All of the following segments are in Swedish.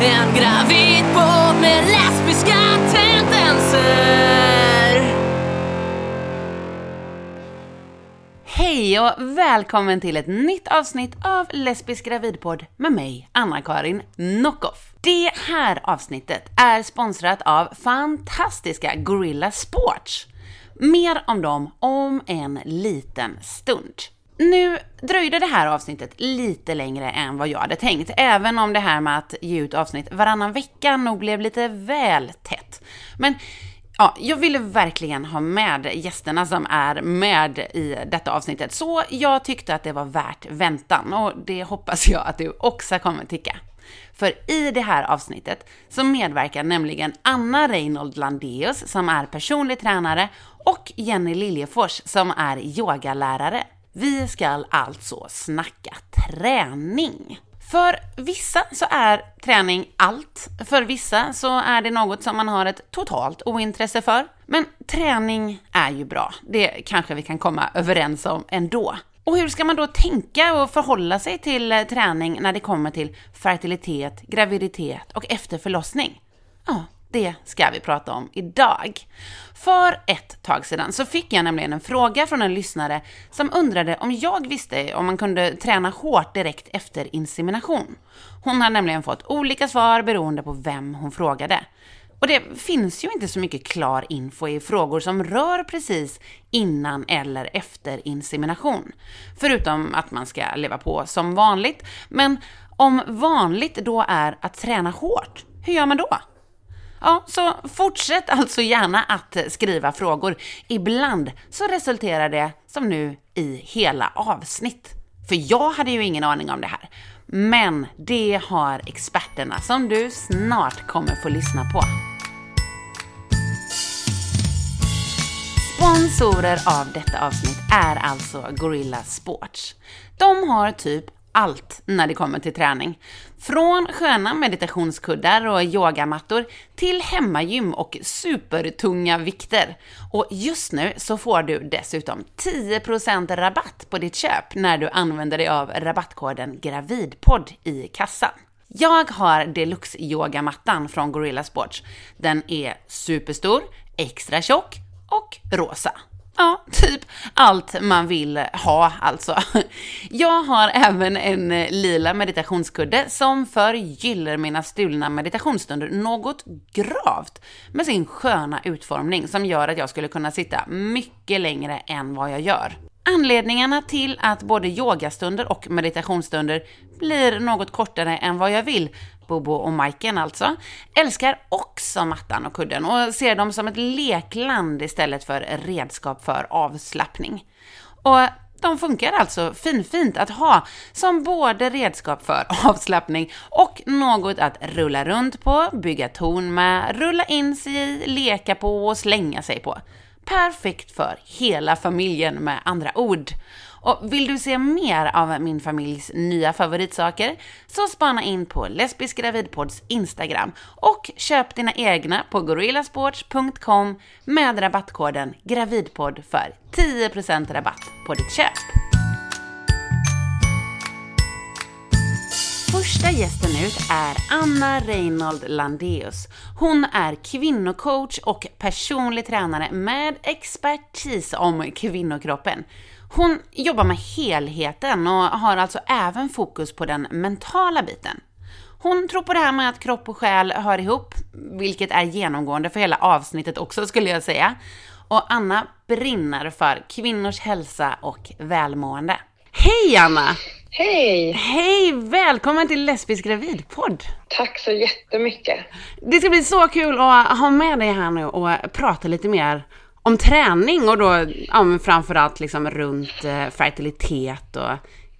En gravid podd med lesbiska tendenser. Hej och välkommen till ett nytt avsnitt av Lesbisk gravidpodd med mig, Anna-Karin Nockoff. Det här avsnittet är sponsrat av fantastiska Gorilla Sports. Mer om dem om en liten stund. Nu dröjde det här avsnittet lite längre än vad jag hade tänkt, även om det här med att ge ut avsnitt varannan vecka nog blev lite väl tätt. Men Ja, jag ville verkligen ha med gästerna som är med i detta avsnittet, så jag tyckte att det var värt väntan och det hoppas jag att du också kommer tycka. För i det här avsnittet så medverkar nämligen Anna Reinhold Landeus som är personlig tränare och Jenny Liljefors som är yogalärare. Vi ska alltså snacka träning. För vissa så är träning allt. För vissa så är det något som man har ett totalt ointresse för. Men träning är ju bra. Det kanske vi kan komma överens om ändå. Och hur ska man då tänka och förhålla sig till eh, träning när det kommer till fertilitet, graviditet och efter förlossning? Ja, det ska vi prata om idag. För ett tag sedan så fick jag nämligen en fråga från en lyssnare som undrade om jag visste om man kunde träna hårt direkt efter insemination. Hon har nämligen fått olika svar beroende på vem hon frågade. Och det finns ju inte så mycket klar info i frågor som rör precis innan eller efter insemination. Förutom att man ska leva på som vanligt. Men om vanligt då är att träna hårt, hur gör man då? Ja, så fortsätt alltså gärna att skriva frågor. Ibland så resulterar det, som nu, i hela avsnitt. För jag hade ju ingen aning om det här. Men det har experterna som du snart kommer få lyssna på. Sponsorer av detta avsnitt är alltså Gorilla Sports. De har typ allt när det kommer till träning. Från sköna meditationskuddar och yogamattor till hemmagym och supertunga vikter. Och just nu så får du dessutom 10% rabatt på ditt köp när du använder dig av rabattkoden GRAVIDPODD i kassan. Jag har deluxe yogamattan från Gorilla Sports. Den är superstor, extra tjock och rosa. Ja, typ allt man vill ha alltså. Jag har även en eh, lila meditationskudde som förgyller mina stulna meditationsstunder något gravt med sin sköna utformning som gör att jag skulle kunna sitta mycket längre än vad jag gör. Anledningarna till att både yogastunder och meditationsstunder blir något kortare än vad jag vill, Bobo och Majken alltså, älskar också mattan och kudden och ser dem som ett lekland istället för redskap för avslappning. Och de funkar alltså finfint att ha som både redskap för avslappning och något att rulla runt på, bygga torn med, rulla in sig i, leka på och slänga sig på. Perfekt för hela familjen med andra ord. Och vill du se mer av min familjs nya favoritsaker så spana in på Lesbisk gravidpods Instagram och köp dina egna på gorillasports.com med rabattkoden gravidpodd för 10% rabatt på ditt köp. Första gästen ut är Anna Reinhold Landeus. Hon är kvinnocoach och personlig tränare med expertis om kvinnokroppen. Hon jobbar med helheten och har alltså även fokus på den mentala biten. Hon tror på det här med att kropp och själ hör ihop, vilket är genomgående för hela avsnittet också skulle jag säga. Och Anna brinner för kvinnors hälsa och välmående. Hej Anna! Hej! Hej! Välkommen till Lesbisk gravidpodd! Tack så jättemycket. Det ska bli så kul att ha med dig här nu och prata lite mer om träning och då ja, framförallt liksom runt eh, fertilitet och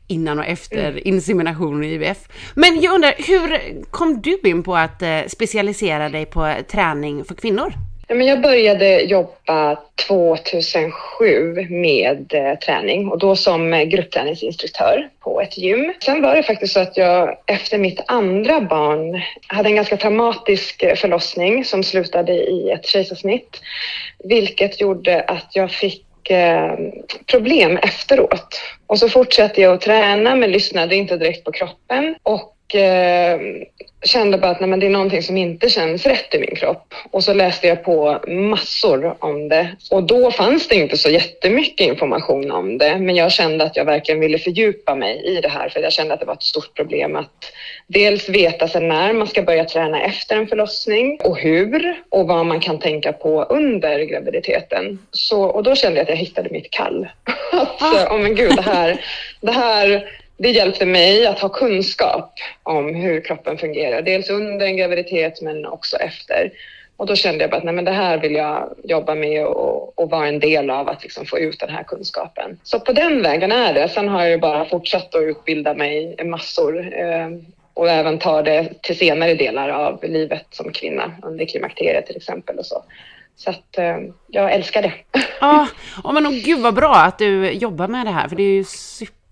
innan och efter mm. insemination i IVF. Men jag undrar, hur kom du in på att eh, specialisera dig på träning för kvinnor? Ja, men jag började jobba 2007 med eh, träning och då som gruppträningsinstruktör på ett gym. Sen var det faktiskt så att jag efter mitt andra barn hade en ganska traumatisk eh, förlossning som slutade i ett kejsarsnitt, vilket gjorde att jag fick eh, problem efteråt. Och så fortsatte jag att träna men lyssnade inte direkt på kroppen och eh, kände bara att nej, men det är någonting som inte känns rätt i min kropp. Och så läste jag på massor om det och då fanns det inte så jättemycket information om det. Men jag kände att jag verkligen ville fördjupa mig i det här för jag kände att det var ett stort problem att dels veta sig när man ska börja träna efter en förlossning och hur och vad man kan tänka på under graviditeten. Så, och då kände jag att jag hittade mitt kall. att, ah. oh men gud, det här, det här det hjälpte mig att ha kunskap om hur kroppen fungerar. Dels under en graviditet men också efter. Och då kände jag bara att nej, men det här vill jag jobba med och, och vara en del av att liksom få ut den här kunskapen. Så på den vägen är det. Sen har jag ju bara fortsatt att utbilda mig massor eh, och även ta det till senare delar av livet som kvinna under klimakteriet till exempel och så. Så att eh, jag älskar det. Ja, oh, men oh, gud vad bra att du jobbar med det här för det är ju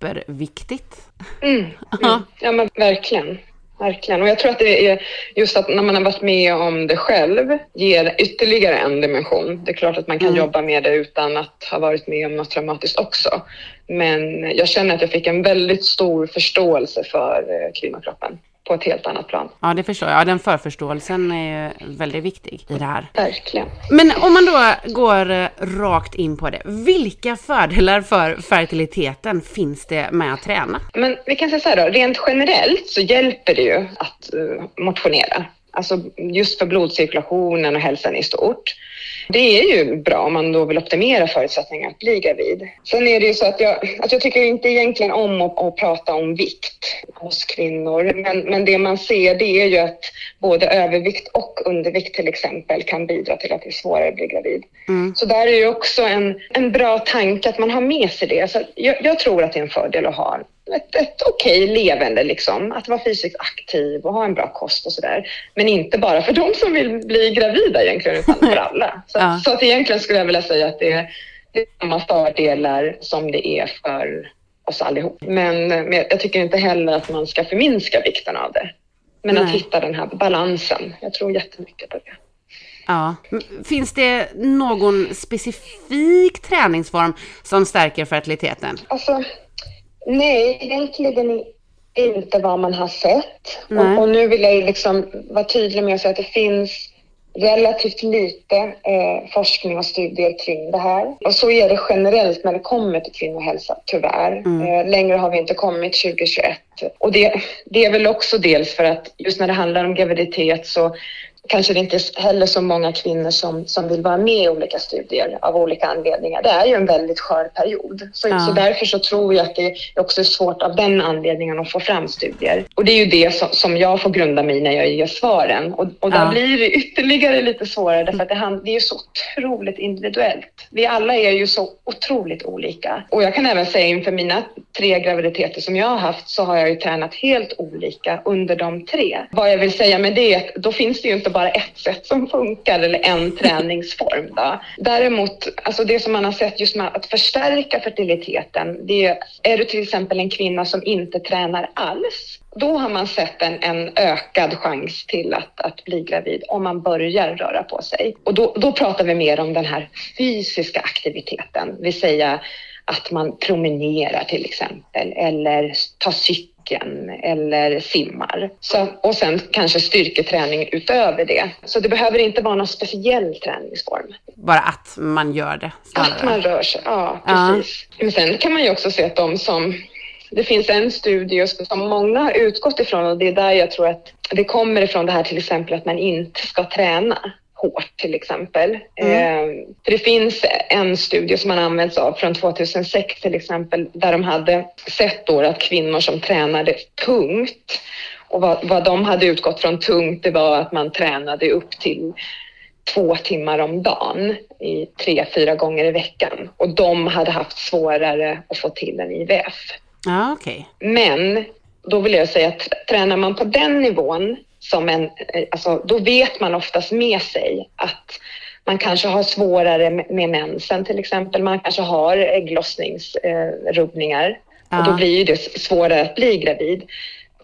superviktigt. Mm, mm. Ja men verkligen. Verkligen. Och jag tror att det är just att när man har varit med om det själv ger ytterligare en dimension. Det är klart att man kan mm. jobba med det utan att ha varit med om något traumatiskt också. Men jag känner att jag fick en väldigt stor förståelse för eh, kvinnokroppen på ett helt annat plan. Ja, det förstår jag. Ja, den förförståelsen är väldigt viktig i det här. Verkligen. Men om man då går eh, rakt in på det. Vilka fördelar för fertiliteten finns det med att träna? Men vi kan säga så här då, rent generellt så hjälper det ju att uh, motionera. Alltså just för blodcirkulationen och hälsan i stort. Det är ju bra om man då vill optimera förutsättningarna att bli gravid. Sen är det ju så att jag, att jag tycker inte egentligen om att, att prata om vikt hos kvinnor. Men, men det man ser det är ju att både övervikt och undervikt till exempel kan bidra till att det är svårare att bli gravid. Mm. Så där är ju också en, en bra tanke att man har med sig det. Så jag, jag tror att det är en fördel att ha ett, ett okej okay levande, liksom. att vara fysiskt aktiv och ha en bra kost och sådär. Men inte bara för de som vill bli gravida egentligen, utan för alla. Så, ja. så att egentligen skulle jag vilja säga att det är, det är samma fördelar som det är för oss allihop. Men, men jag tycker inte heller att man ska förminska vikten av det. Men Nej. att hitta den här balansen. Jag tror jättemycket på det. Ja. Finns det någon specifik träningsform som stärker fertiliteten? Alltså, Nej, egentligen inte vad man har sett. Och, och, nu vill jag liksom vara tydlig med att säga att det finns relativt lite eh, forskning och studier kring det här. Och så är det generellt när det kommer till kvinnohälsa, tyvärr. Mm. Eh, längre har vi inte kommit 2021. Och det, det är väl också dels för att just när det handlar om graviditet så kanske det inte heller så många kvinnor som, som vill vara med i olika studier av olika anledningar. Det är ju en väldigt skör period. Så, ja. så därför så tror jag att det också är svårt av den anledningen att få fram studier. Och det är ju det som, som jag får grunda mig när jag ger svaren. Och, och där ja. blir det ytterligare lite svårare därför att det, det är ju så otroligt individuellt. Vi alla är ju så otroligt olika. Och jag kan även säga inför mina tre graviditeter som jag har haft så har jag ju tränat helt olika under de tre. Vad jag vill säga med det är att då finns det ju inte bara ett sätt som funkar eller en träningsform. Då. Däremot, alltså det som man har sett just med att förstärka fertiliteten, det är, är du till exempel en kvinna som inte tränar alls, då har man sett en, en ökad chans till att, att bli gravid om man börjar röra på sig. Och då, då pratar vi mer om den här fysiska aktiviteten, vill säga att man promenerar till exempel eller tar cykel cykeln eller simmar. Så, och sen kanske styrketräning utöver det. Så det behöver inte vara någon speciell träningsform. Bara att man gör det? Snarare. Att man rör sig, ja precis. Ja. Men sen kan man ju också se att de som det finns en studie som många har utgått ifrån och det är där jag tror att det kommer ifrån det här till exempel att man inte ska träna hårt till exempel. Mm. Eh, för det finns en studie som man använts av från 2006 till exempel där de hade sett då att kvinnor som tränade tungt och vad, vad de hade utgått från tungt det var att man tränade upp till två timmar om dagen i tre, fyra gånger i veckan och de hade haft svårare att få till en IVF. Ah, okay. Men då vill jag säga att tränar man på den nivån som en, eh, alltså, då vet man oftast med sig att man kanske har svårare med mensen till exempel. Man kanske har ägglossningsrubbningar ja. och då blir det svårare att bli gravid.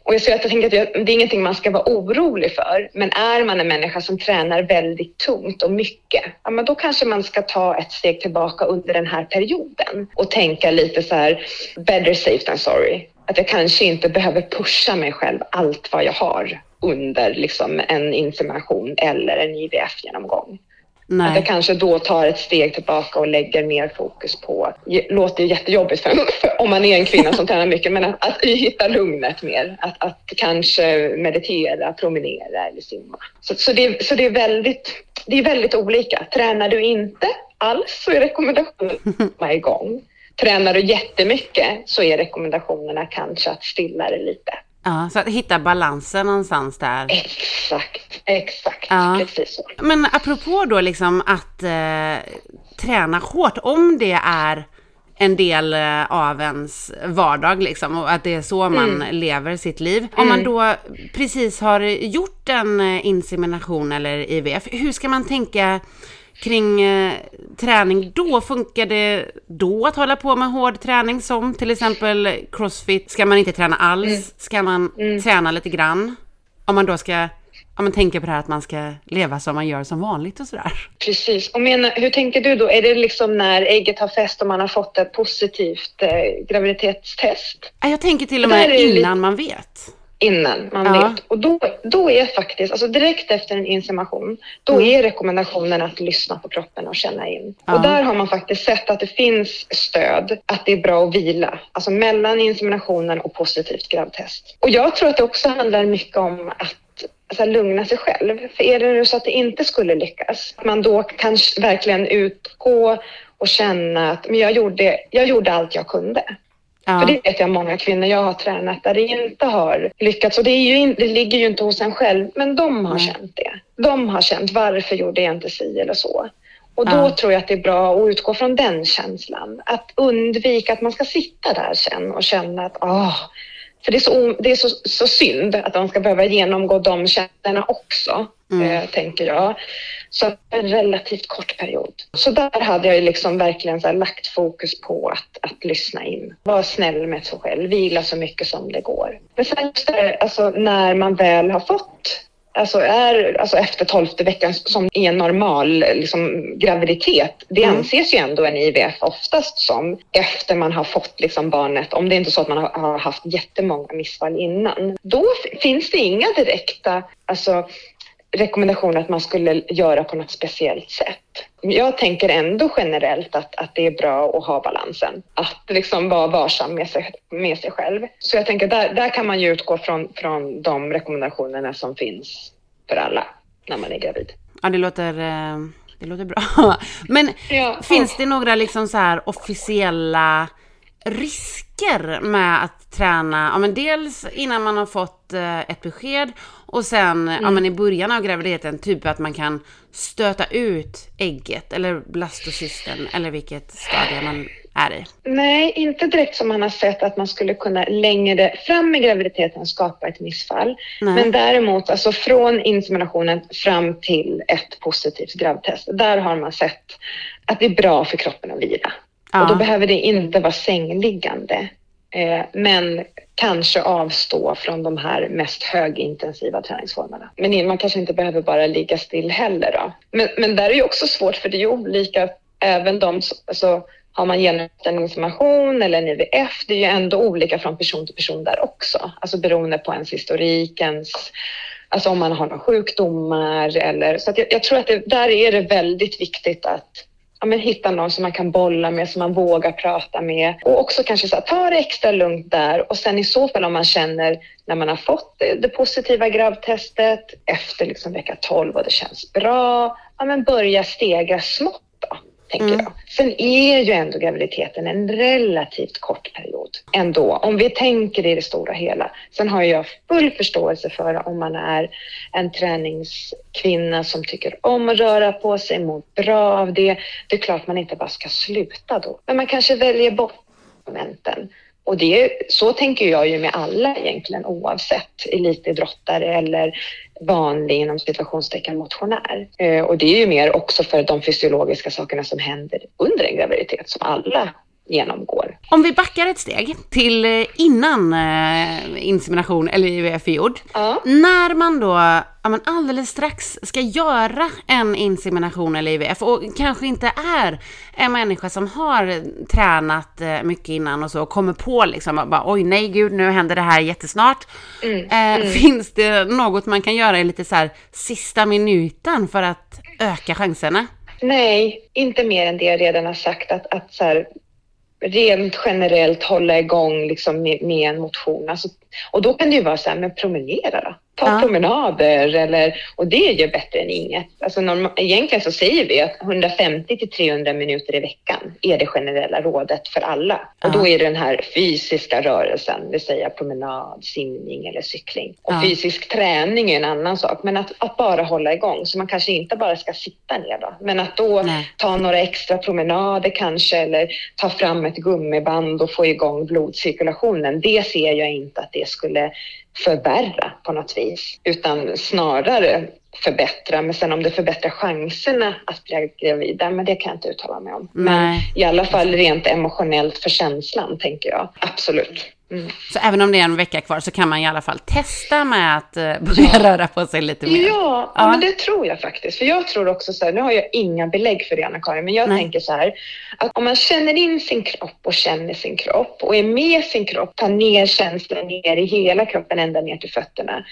Och jag, så jag tänker att det är ingenting man ska vara orolig för. Men är man en människa som tränar väldigt tungt och mycket, ja, men då kanske man ska ta ett steg tillbaka under den här perioden och tänka lite så här, better safe than sorry. att jag kanske inte behöver pusha mig själv allt vad jag har under liksom en insemination eller en IVF-genomgång. Nej. Att jag kanske då tar ett steg tillbaka och lägger mer fokus på, låter jättejobbigt för, för om man är en kvinna som tränar mycket, men att, att hitta lugnet mer. Att, att kanske meditera, promenera eller simma. Så, så, det, så det, är väldigt, det är väldigt olika. Tränar du inte alls så är rekommendationen att komma igång. Tränar du jättemycket så är rekommendationerna kanske att stilla det lite. Ja, så att hitta balansen någonstans där. Exakt, exakt. Ja. Precis så. Men apropå då liksom att eh, träna hårt, om det är en del eh, av ens vardag liksom och att det är så man mm. lever sitt liv. Om man mm. då precis har gjort en eh, insemination eller IVF, hur ska man tänka kring eh, träning då? Funkar det då att hålla på med hård träning som till exempel crossfit? Ska man inte träna alls? Mm. Ska man mm. träna lite grann? Om man då ska om man tänker på det här att man ska leva som man gör som vanligt och sådär. Precis. Och menar, hur tänker du då? Är det liksom när ägget har fäst och man har fått ett positivt eh, graviditetstest? Jag tänker till och med innan lite... man vet innan man ja. vet. Och då, då är faktiskt, alltså direkt efter en insemination, då mm. är rekommendationen att lyssna på kroppen och känna in. Ja. Och där har man faktiskt sett att det finns stöd, att det är bra att vila, alltså mellan inseminationen och positivt gravtest. Och jag tror att det också handlar mycket om att alltså, lugna sig själv. För är det nu så att det inte skulle lyckas, att man då kan verkligen utgå och känna att men jag, gjorde, jag gjorde allt jag kunde. Ja. För det vet jag många kvinnor jag har tränat där det inte har lyckats. Och det, är ju, det ligger ju inte hos en själv, men de har mm. känt det. De har känt varför gjorde jag inte si eller så. Och då ja. tror jag att det är bra att utgå från den känslan. Att undvika att man ska sitta där sen och känna att åh, för det är, så, det är så, så synd att de ska behöva genomgå de känslorna också, mm. eh, tänker jag. Så en relativt kort period. Så där hade jag liksom verkligen så lagt fokus på att, att lyssna in. Vara snäll med sig själv, vila så mycket som det går. Men sen just det, alltså när man väl har fått alltså är alltså efter tolfte veckan som är en normal liksom, graviditet. Det mm. anses ju ändå en IVF oftast som efter man har fått liksom, barnet, om det är inte så att man har, haft jättemånga missfall innan. Då finns det inga direkta alltså, rekommendationer att man skulle göra på något speciellt sätt. Jag tänker ändå generellt att, att det är bra att ha balansen. Att liksom vara varsam med sig, med sig själv. Så jag tänker där, där kan man ju utgå från, från de rekommendationerna som finns för alla när man är gravid. Ja, det låter, eh, det låter bra. Men ja, finns det några liksom så här officiella risker med att träna, ja men dels innan man har fått eh, ett besked och sen mm. ja, men i början av graviditeten, typ att man kan stöta ut ägget eller blastocysten eller vilket stadie man är i. Nej, inte direkt som man har sett att man skulle kunna längre fram i graviditeten skapa ett missfall. Nej. Men däremot alltså från inseminationen fram till ett positivt gravtest, där har man sett att det är bra för kroppen att vila. Ja. Och då behöver det inte vara sängliggande. Eh, men kanske avstå från de här mest högintensiva träningsformerna. Men man kanske inte behöver bara ligga still heller. Då. Men, men där är ju också svårt för det är ju olika, även de, alltså, har man genomgått en information eller en IVF, det är ju ändå olika från person till person där också. Alltså beroende på ens historik, ens, alltså om man har några sjukdomar eller så. jag, jag tror att det, där är det väldigt viktigt att ja, men hitta någon som man kan bolla med, som man vågar prata med. Och också kanske så här, ta det extra lugnt där och sen i så fall om man känner när man har fått det, det positiva gravtestet efter liksom vecka 12 och det känns bra, ja, men börja stega smått tänker mm. jag. Sen är ju ändå graviditeten en relativt kort period ändå, om vi tänker i det stora hela. Sen har jag full förståelse för om man är en träningskvinna som tycker om att röra på sig, mår bra av det. Det är klart man inte bara ska sluta då, men man kanske väljer bort momenten. Och det, så tänker jag ju med alla egentligen oavsett elitidrottare eller vanlig inom situationstecken motionär. Eh, och det är ju mer också för de fysiologiska sakerna som händer under en graviditet som alla genomgår. Om vi backar ett steg till eh, innan eh, insemination eller IVF är gjord. Ja. När man då ja, men alldeles strax ska göra en insemination eller IVF och kanske inte är en människa som har tränat eh, mycket innan och så och kommer på liksom att bara oj nej gud nu händer det här jättesnart. Mm, Eh, Finns det något man kan göra i lite så här sista minuten för att öka chanserna? Nej, inte mer än det jag redan har sagt. Att, att så här, rent generellt hålla igång liksom med, med en motion. Alltså, och då kan det ju vara så här, men promenera då. Ta Ja. promenader eller, och det är ju bättre än inget. Alltså, norm, egentligen så säger vi att 150 till 300 minuter i veckan är det generella rådet för alla. Och Ja. då är det den här fysiska rörelsen, det vill säga promenad, simning eller cykling. Och Ja. fysisk träning är en annan sak, men att, att bara hålla igång. Så man kanske inte bara ska sitta ner då, men att då Nej. ta några extra promenader kanske eller ta fram ett gummiband och få igång blodcirkulationen. Det ser jag inte att det skulle förvärra på något vis, utan snarare förbättra. Men sen om det förbättrar chanserna att bli gravid, där, men det kan jag inte uttala mig om. Men Nej. i alla fall rent emotionellt för känslan, tänker jag. Absolut. Mm. Så även om det är en vecka kvar så kan man i alla fall testa med att eh, börja röra på sig lite mer. Ja, ja. Ja. men det tror jag faktiskt. För jag tror också så här, nu har jag inga belägg för det Anna-Karin, men jag Nej. tänker så här, att om man känner in sin kropp och känner sin kropp och är med sin kropp, tar ner känslan ner i hela kroppen ända ner till fötterna,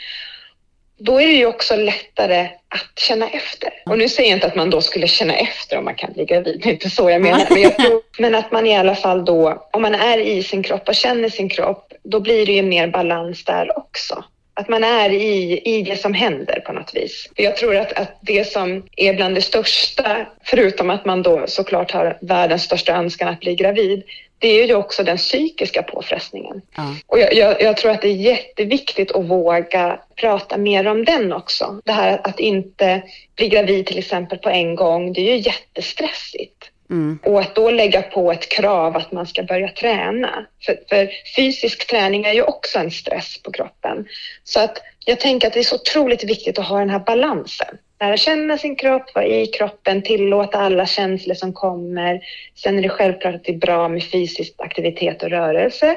då är det ju också lättare att känna efter. Och nu säger jag inte att man då skulle känna efter om man kan bli gravid, det är inte så jag menar. Men, jag tror, men att man i alla fall då, om man är i sin kropp och känner sin kropp, då blir det ju mer balans där också. Att man är i, i det som händer på något vis. För jag tror att, att det som är bland det största, förutom att man då såklart har världens största önskan att bli gravid, det är ju också den psykiska påfrestningen. Ja. Och jag, jag, jag tror att det är jätteviktigt att våga prata mer om den också. Det här att inte bli gravid till exempel på en gång, det är ju jättestressigt. Mm. Och att då lägga på ett krav att man ska börja träna. För, för fysisk träning är ju också en stress på kroppen. Så att jag tänker att det är så otroligt viktigt att ha den här balansen. Lära känna sin kropp, vara i kroppen, tillåta alla känslor som kommer. Sen är det självklart att det är bra med fysisk aktivitet och rörelse.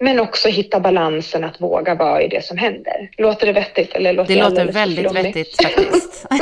Men också hitta balansen att våga vara i det som händer. Låter det vettigt? Eller låter Det låter väldigt flummig? vettigt faktiskt.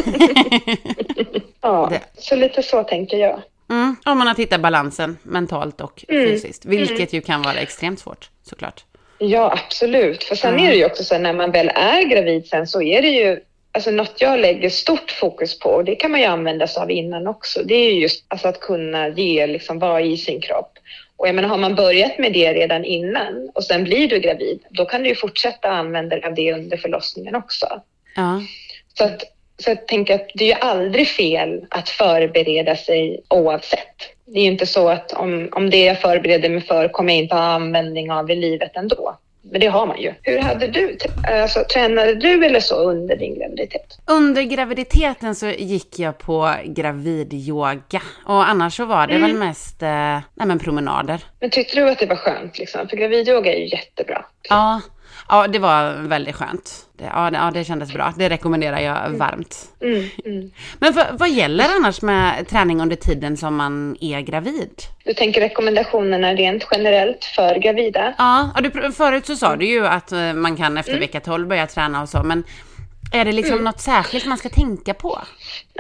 Ja, Det- så lite så tänker jag. Mm. Om man har hittat balansen mentalt och Mm. fysiskt, vilket ju kan vara extremt svårt såklart. Ja, absolut. För sen är det ju också så att när man väl är gravid sen så är det ju Alltså något jag lägger stort fokus på, och det kan man ju använda sig av innan också, det är ju just alltså att kunna ge, liksom vara i sin kropp. Och jag menar, har man börjat med det redan innan och sen blir du gravid, då kan du ju fortsätta använda dig av det under förlossningen också. Ja. Så, att, så jag tänker att det är ju aldrig fel att förbereda sig oavsett. Det är ju inte så att om, om det jag förbereder mig för kommer jag inte ha användning av i livet ändå. Men det har man ju. Hur hade du, alltså, tränade du eller så under din graviditet? Under graviditeten så gick jag på gravidyoga och annars så var det Mm. väl mest eh, nej, men promenader. Men tyckte du att det var skönt? Liksom? För gravidyoga är ju jättebra. Ja, ja det var väldigt skönt. Det, ja, det, ja, det kändes bra. Det rekommenderar jag varmt. Mm, mm. Men för, vad gäller annars med träning under tiden som man är gravid? Du tänker rekommendationerna rent generellt för gravida? Ja, och du, förut så sa du ju att eh, man kan efter vecka 12 börja träna och så, men är det liksom något särskilt man ska tänka på?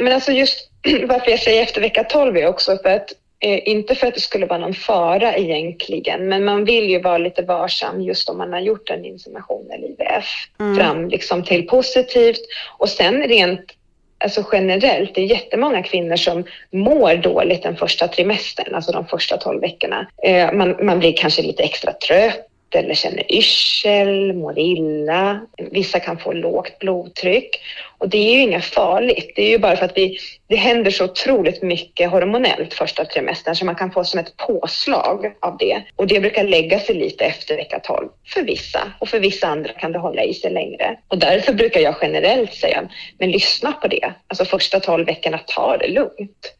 Men alltså just varför jag säger efter vecka 12 är också för att inte för att det skulle vara någon fara egentligen, men man vill ju vara lite varsam just om man har gjort en insemination eller IVF Mm. fram liksom till positivt och sen rent Alltså generellt, det är jättemånga kvinnor som mår dåligt den första trimestern, alltså de första 12 veckorna. Eh, man, man blir kanske lite extra trött eller känner yrsel, mår illa. Vissa kan få lågt blodtryck. Och det är ju inget farligt. Det är ju bara för att vi, det händer så otroligt mycket hormonellt första trimestern så man kan få som ett påslag av det. Och det brukar lägga sig lite efter vecka 12 för vissa. Och för vissa andra kan det hålla i sig längre. Och därför brukar jag generellt säga, men lyssna på det. Alltså första 12 veckorna, ta det lugnt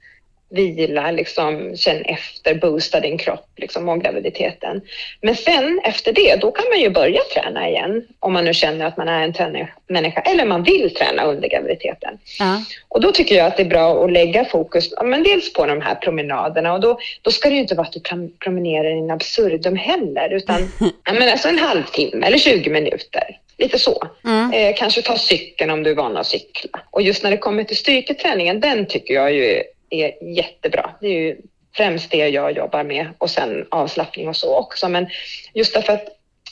vila, liksom, känn efter, boosta din kropp liksom, om graviditeten. Men sen efter det, då kan man ju börja träna igen om man nu känner att man är en träningsmänniska eller man vill träna under graviditeten. Ja. Och då tycker jag att det är bra att lägga fokus ja, men dels på de här promenaderna och då, då ska det ju inte vara att du prom- promenerar in absurdum heller utan ja, men alltså en halvtimme eller 20 minuter. Lite så. Mm. Eh, kanske ta cykeln om du är van att cykla. Och just när det kommer till styrketräningen, den tycker jag ju är, är jättebra. Det är ju främst det jag jobbar med och sen avslappning och så också. Men just därför att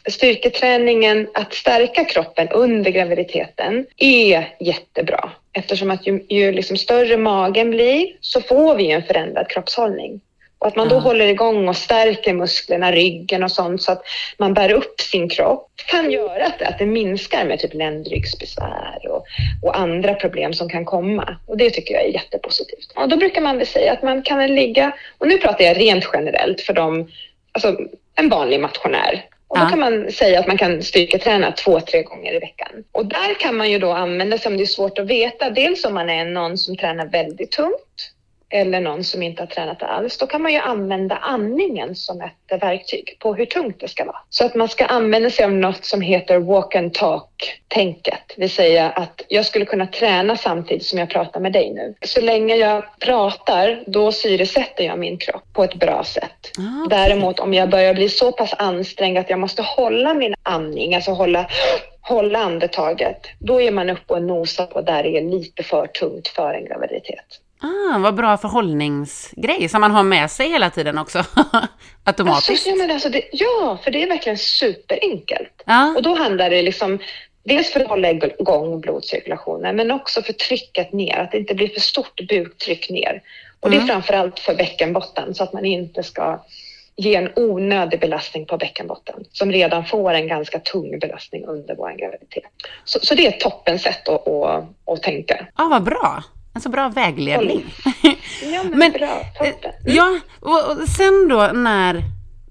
styrketräningen, att stärka kroppen under graviditeten är jättebra. Eftersom att ju, ju liksom större magen blir så får vi en förändrad kroppshållning. Och att man då Ja. håller igång och stärker musklerna, ryggen och sånt så att man bär upp sin kropp kan göra att, att det minskar med typ ländryggsbesvär och, och andra problem som kan komma. Och det tycker jag är jättepositivt. Och då brukar man väl säga att man kan ligga, och nu pratar jag rent generellt för dem, alltså en vanlig motionär. Och då kan man säga att man kan styrketräna två, tre gånger i veckan. Och där kan man ju då använda sig om det är svårt att veta. Dels om man är någon som tränar väldigt tungt eller någon som inte har tränat alls. Då kan man ju använda andningen som ett verktyg på hur tungt det ska vara. Så att man ska använda sig av något som heter walk and talk-tänket. Det vill säga att jag skulle kunna träna samtidigt som jag pratar med dig nu. Så länge jag pratar, då syresätter jag min kropp på ett bra sätt. Ah. Däremot om jag börjar bli så pass ansträngd att jag måste hålla min andning, alltså hålla, hålla andetaget, då är man uppe och nosar på där det är lite för tungt för en graviditet. Ah, vad bra förhållningsgrej som man har med sig hela tiden också. Automatiskt. Alltså, ja, men alltså det, ja, för det är verkligen superenkelt. Ja, Och då handlar det liksom dels för att hålla igång blodcirkulationen men också för trycket ner, att det inte blir för stort buktryck ner. Och det är Mm. framförallt för bäckenbotten så att man inte ska ge en onödig belastning på bäckenbotten som redan får en ganska tung belastning under vår graviditet. Så, så det är ett toppen sätt att, att, att tänka. ah, vad bra. En så bra vägledning. Ja, men, Men, bra. Toppen. ja, och och sen då när,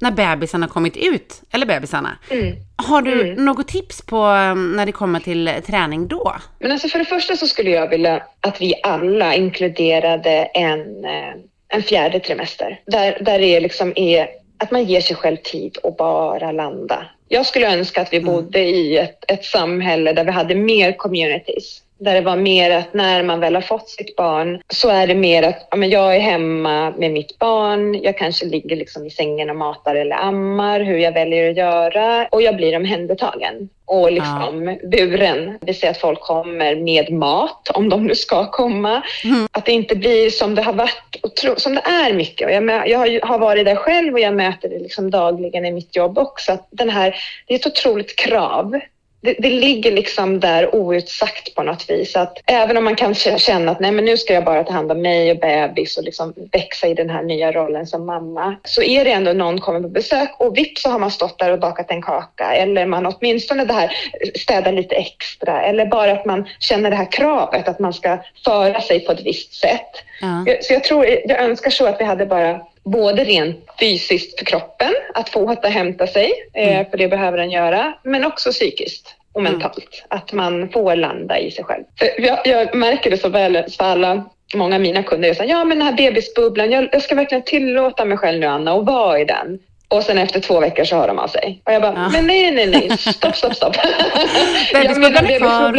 när bebisen har kommit ut, eller bebisarna, Mm. har du Mm. något tips på um, när det kommer till träning då? Men alltså för det första så skulle jag vilja att vi alla inkluderade en, eh, en fjärde trimester. Där, där det liksom är att man ger sig själv tid och bara landa. Jag skulle önska att vi Mm. bodde i ett, ett samhälle där vi hade mer communities. Där det var mer att när man väl har fått sitt barn så är det mer att ja, men jag är hemma med mitt barn. Jag kanske ligger liksom i sängen och matar eller ammar, hur jag väljer att göra och jag blir omhändertagen och liksom buren. Det vill säga att folk kommer med mat om de nu ska komma. Mm. Att det inte blir som det har varit och tro, som det är mycket. Och jag, jag har varit där själv och jag möter det liksom dagligen i mitt jobb också. Att den här, det är ett otroligt krav. Det, det ligger liksom där outsagt på något vis. Att även om man kan känna att nej, men nu ska jag bara ta hand om mig och bebis och liksom växa i den här nya rollen som mamma. Så är det ändå någon kommer på besök och vips så har man stått där och bakat en kaka. Eller man åtminstone det här städar lite extra. Eller bara att man känner det här kravet att man ska föra sig på ett visst sätt. Ja. Så jag tror, jag önskar så att vi hade bara både rent fysiskt för kroppen, att få återhämta sig, eh, för det behöver den göra, men också psykiskt och Mm. mentalt. Att man får landa i sig själv. Jag, jag märker det så väl för alla, många av mina kunder är så här, ja men den här bebisbubblan, jag, jag ska verkligen tillåta mig själv nu Anna och vara i den. Och sen efter två veckor så hör de av sig. Och jag bara, Ja. men nej, nej, nej, stopp, stopp, stopp. Bebisbubblan är kvar.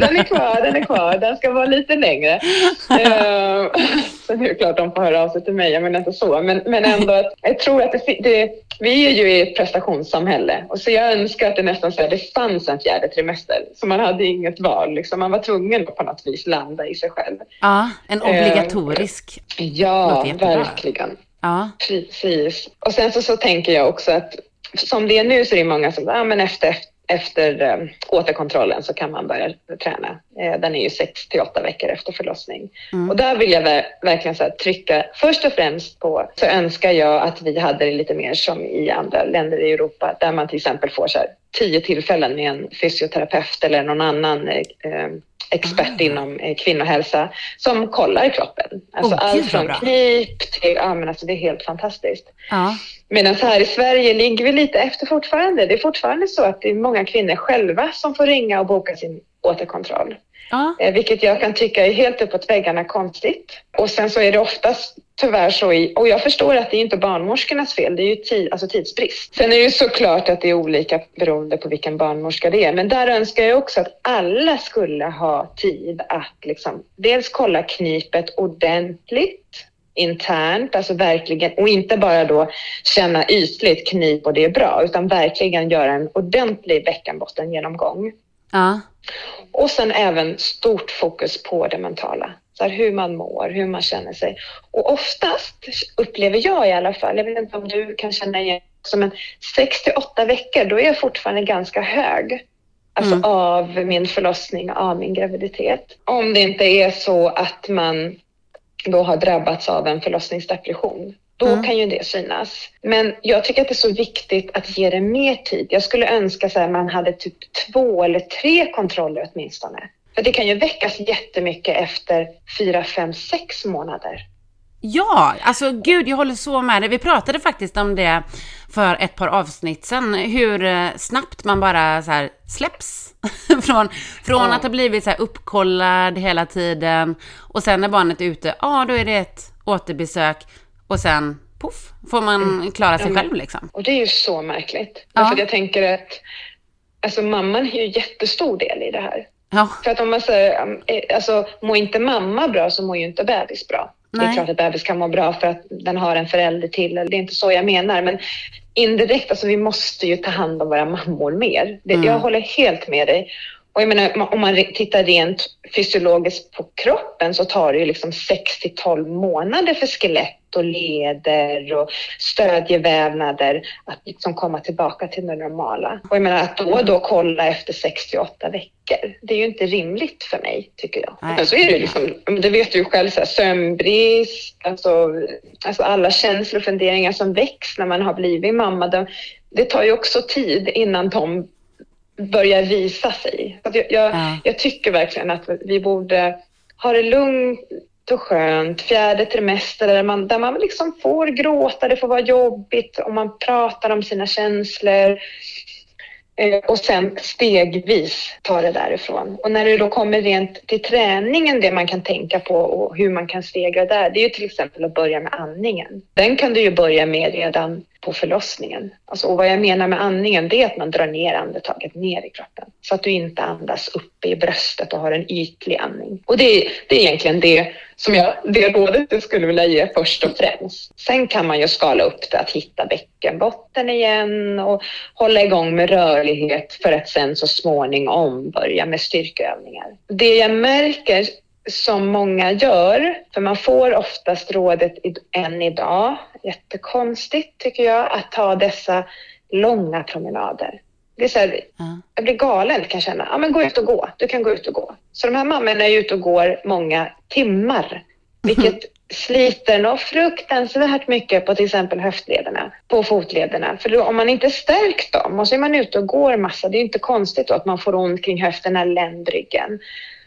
den är kvar, den är kvar, den ska vara lite längre. Eh, Sen är det klart de får höra av sig till mig, jag menar inte så. Men, men ändå, jag tror att det, det, vi är ju i ett prestationssamhälle. Och så jag önskar att det nästan så här, det fanns en fjärde trimester. Så man hade inget val. Liksom. Man var tvungen att på något vis landa i sig själv. ja, en obligatorisk. Ja, verkligen. Ja, Precis. Och sen så, så tänker jag också att som det är nu så är det många som ah, men efter, efter eh, återkontrollen så kan man börja träna. Eh, den är ju 6 till 8 veckor efter förlossning. Mm. Och där vill jag ver- verkligen så här, trycka först och främst på så önskar jag att vi hade det lite mer som i andra länder i Europa där man till exempel får så här, tio tillfällen med en fysioterapeut eller någon annan eh, eh, expert Ah. inom eh, kvinnohälsa som kollar kroppen. Alltså gud, allt från knip till, ja men alltså det är helt fantastiskt. ja, Medan här i Sverige ligger vi lite efter fortfarande. Det är fortfarande så att det är många kvinnor själva som får ringa och boka sin återkontroll. Ja. Eh, vilket jag kan tycka är helt uppåt väggarna konstigt. Och sen så är det oftast tyvärr så i, och jag förstår att det är inte barnmorskornas fel, det är ju tid, alltså tidsbrist. Sen är det ju såklart att det är olika beroende på vilken barnmorska det är, men där önskar jag också att alla skulle ha tid att liksom dels kolla knipet ordentligt internt, alltså verkligen, och inte bara då känna ytligt knip och det är bra, utan verkligen göra en ordentlig bäckenbottengenomgång. Ja. Och sen även stort fokus på det mentala. Här, hur man mår, hur man känner sig. Och oftast upplever jag i alla fall, jag vet inte om du kan känna igen också, men 6 till 8 veckor, då är jag fortfarande ganska hög. Alltså Mm. av min förlossning, av min graviditet. Om det inte är så att man då har drabbats av en förlossningsdepression. Då Mm. kan ju det synas. Men jag tycker att det är så viktigt att ge det mer tid. Jag skulle önska att man hade typ två eller tre kontroller åtminstone. För det kan ju väckas jättemycket efter fyra, fem, sex månader. Ja, alltså gud, jag håller så med dig. Vi pratade faktiskt om det för ett par avsnitt sedan, hur eh, snabbt man bara så här släpps från, från Ja. att ha blivit så här uppkollad hela tiden och sen när barnet är ute, ja då är det ett återbesök och sen poff, får man klara sig men- själv liksom. Och det är ju så märkligt. Ja. Därför att jag tänker att alltså, mamman är ju jättestor del i det här. Ja, För att om man säger, um, eh, alltså mår inte mamma bra så mår ju inte bebis bra. Det Nej. är klart att bebis kan må bra för att den har en förälder till, det är inte så jag menar. Men indirekt, alltså vi måste ju ta hand om våra mammor mer. Det, Mm. Jag håller helt med dig. Och jag menar, om man tittar rent fysiologiskt på kroppen så tar det ju liksom 6 till 12 månader för skelett och leder och stödjevävnader att liksom komma tillbaka till det normala. Och jag menar att då och då kolla efter 68 veckor, det är ju inte rimligt för mig tycker jag. Nej. Men så är det liksom, det vet du ju själv, så här, sömnbrist, alltså, alltså alla känslor och funderingar som väcks när man har blivit mamma. De, det tar ju också tid innan de börjar visa sig. Så att jag, jag, Ja. jag tycker verkligen att vi borde ha det lugnt och skönt, fjärde trimester där man, där man liksom får gråta, det får vara jobbigt och man pratar om sina känslor. Eh, Och sen stegvis ta det därifrån. Och när det då kommer rent till träningen, det man kan tänka på och hur man kan stegra där, det är ju till exempel att börja med andningen. Den kan du ju börja med redan på förlossningen. Alltså, och vad jag menar med andningen, det är att man drar ner andetaget ner i kroppen. Så att du inte andas uppe i bröstet och har en ytlig andning. Och det, det är egentligen det som jag, det rådet jag skulle vilja ge först och främst. Sen kan man ju skala upp det att hitta bäckenbotten igen och hålla igång med rörlighet för att sen så småningom börja med styrkeövningar. Det jag märker som många gör, för man får oftast rådet än idag, jättekonstigt tycker jag, att ta dessa långa promenader. Det är så här, Ja. jag blir galen kan känna. Ja, men gå ut och gå. Du kan gå ut och gå. Så de här mammorna är ute och går många timmar, vilket sliter nog fruktansvärt mycket på till exempel höftlederna, på fotlederna. För då, om man inte stärkt dem och så är man ute och går massa, det är inte konstigt då att man får ont kring höfterna, ländryggen.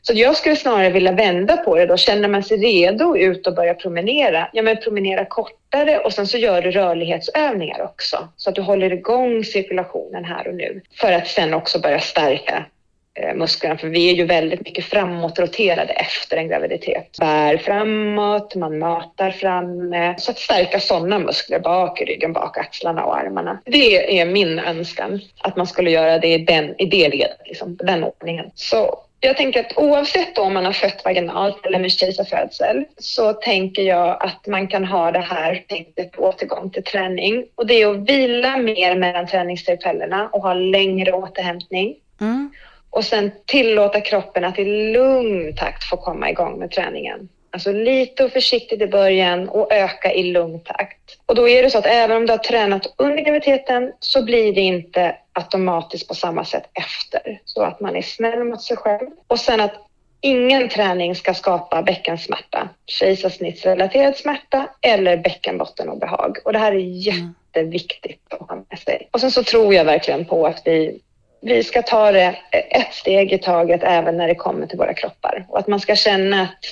Så jag skulle snarare vilja vända på det då. Känner man sig redo ut och börja promenera, ja men promenera kortare och sen så gör du rörlighetsövningar också. Så att du håller igång cirkulationen här och nu. För att sen också börja stärka eh, musklerna. För vi är ju väldigt mycket framåtroterade efter en graviditet. Bär framåt, man matar framme. Så att stärka sådana muskler bak i ryggen, bak axlarna och armarna. Det är min önskan. Att man skulle göra det i, den, i det ledet, liksom, den ordningen. Så jag tänker att oavsett om man har fött vaginalt eller med kejsarfödsel så tänker jag att man kan ha det här tänket på återgång till träning. Och det är att vila mer mellan träningstillfällena och ha längre återhämtning. Mm. Och sen tillåta kroppen att i lugn takt få komma igång med träningen. Alltså lite och försiktigt i början och öka i lugn takt. Och då är det så att även om du har tränat under graviditeten så blir det inte automatiskt på samma sätt efter. Så att man är snäll mot sig själv. Och sen att ingen träning ska skapa bäckensmärta, kejsarsnittsrelaterad smärta eller bäckenbottenobehag. Och det här är jätteviktigt att ha med sig. Och sen så tror jag verkligen på att vi vi ska ta det ett steg i taget även när det kommer till våra kroppar. Och att man ska känna att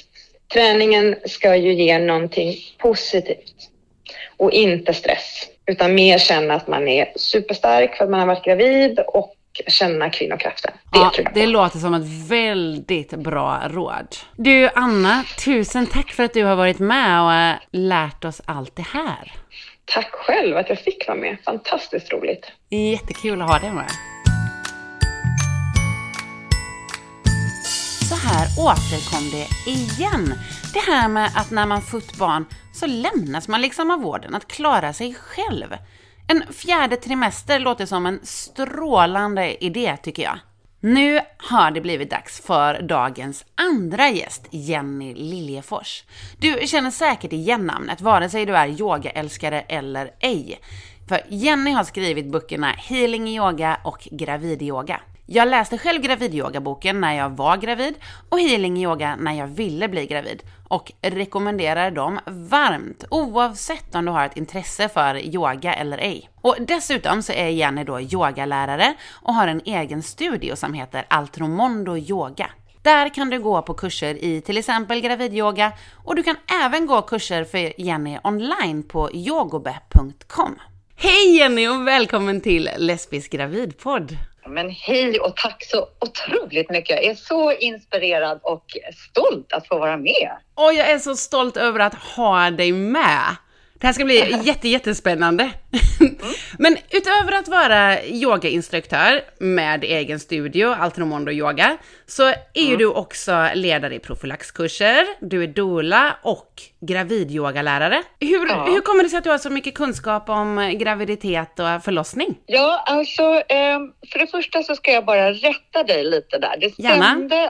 träningen ska ju ge någonting positivt och inte stress. Utan mer känna att man är superstark för att man har varit gravid och känna kvinnokraften. Det Ja, det låter som ett väldigt bra råd. Du, Anna, tusen tack för att du har varit med och eh, lärt oss allt det här. Tack själv att jag fick vara med. Fantastiskt roligt. Jättekul att ha dig med. Så här återkom det igen. Det här med att när man fött barn så lämnas man liksom av vården att klara sig själv. En fjärde trimester låter som en strålande idé tycker jag. Nu har det blivit dags för dagens andra gäst, Jenny Liljefors. Du känner säkert igen namnet, vare sig du är yogaälskare eller ej. För Jenny har skrivit böckerna Healing Yoga och Gravidyoga. Jag läste själv gravidyogaboken när jag var gravid och healing yoga när jag ville bli gravid och rekommenderar dem varmt oavsett om du har ett intresse för yoga eller ej. Och dessutom så är Jenny då yogalärare och har en egen studio som heter Altromondo Yoga. Där kan du gå på kurser i till exempel gravidyoga och du kan även gå kurser för Jenny online på yogobe.com. Hej Jenny och välkommen till Lesbisk gravidpodd! Men hej och tack så otroligt mycket. Jag är så inspirerad och stolt att få vara med. Och jag är så stolt över att ha dig med. Det här ska bli jätte, jättespännande. Men utöver att vara yogainstruktör med egen studio, Altromondo Yoga, så är ju du också ledare i profylaxkurser, du är doula och gravidyogalärare. Hur, Ja. hur kommer det sig att du har så mycket kunskap om graviditet och förlossning? Ja, alltså eh, för det första så ska jag bara rätta dig lite där. Det stämde. Jag hade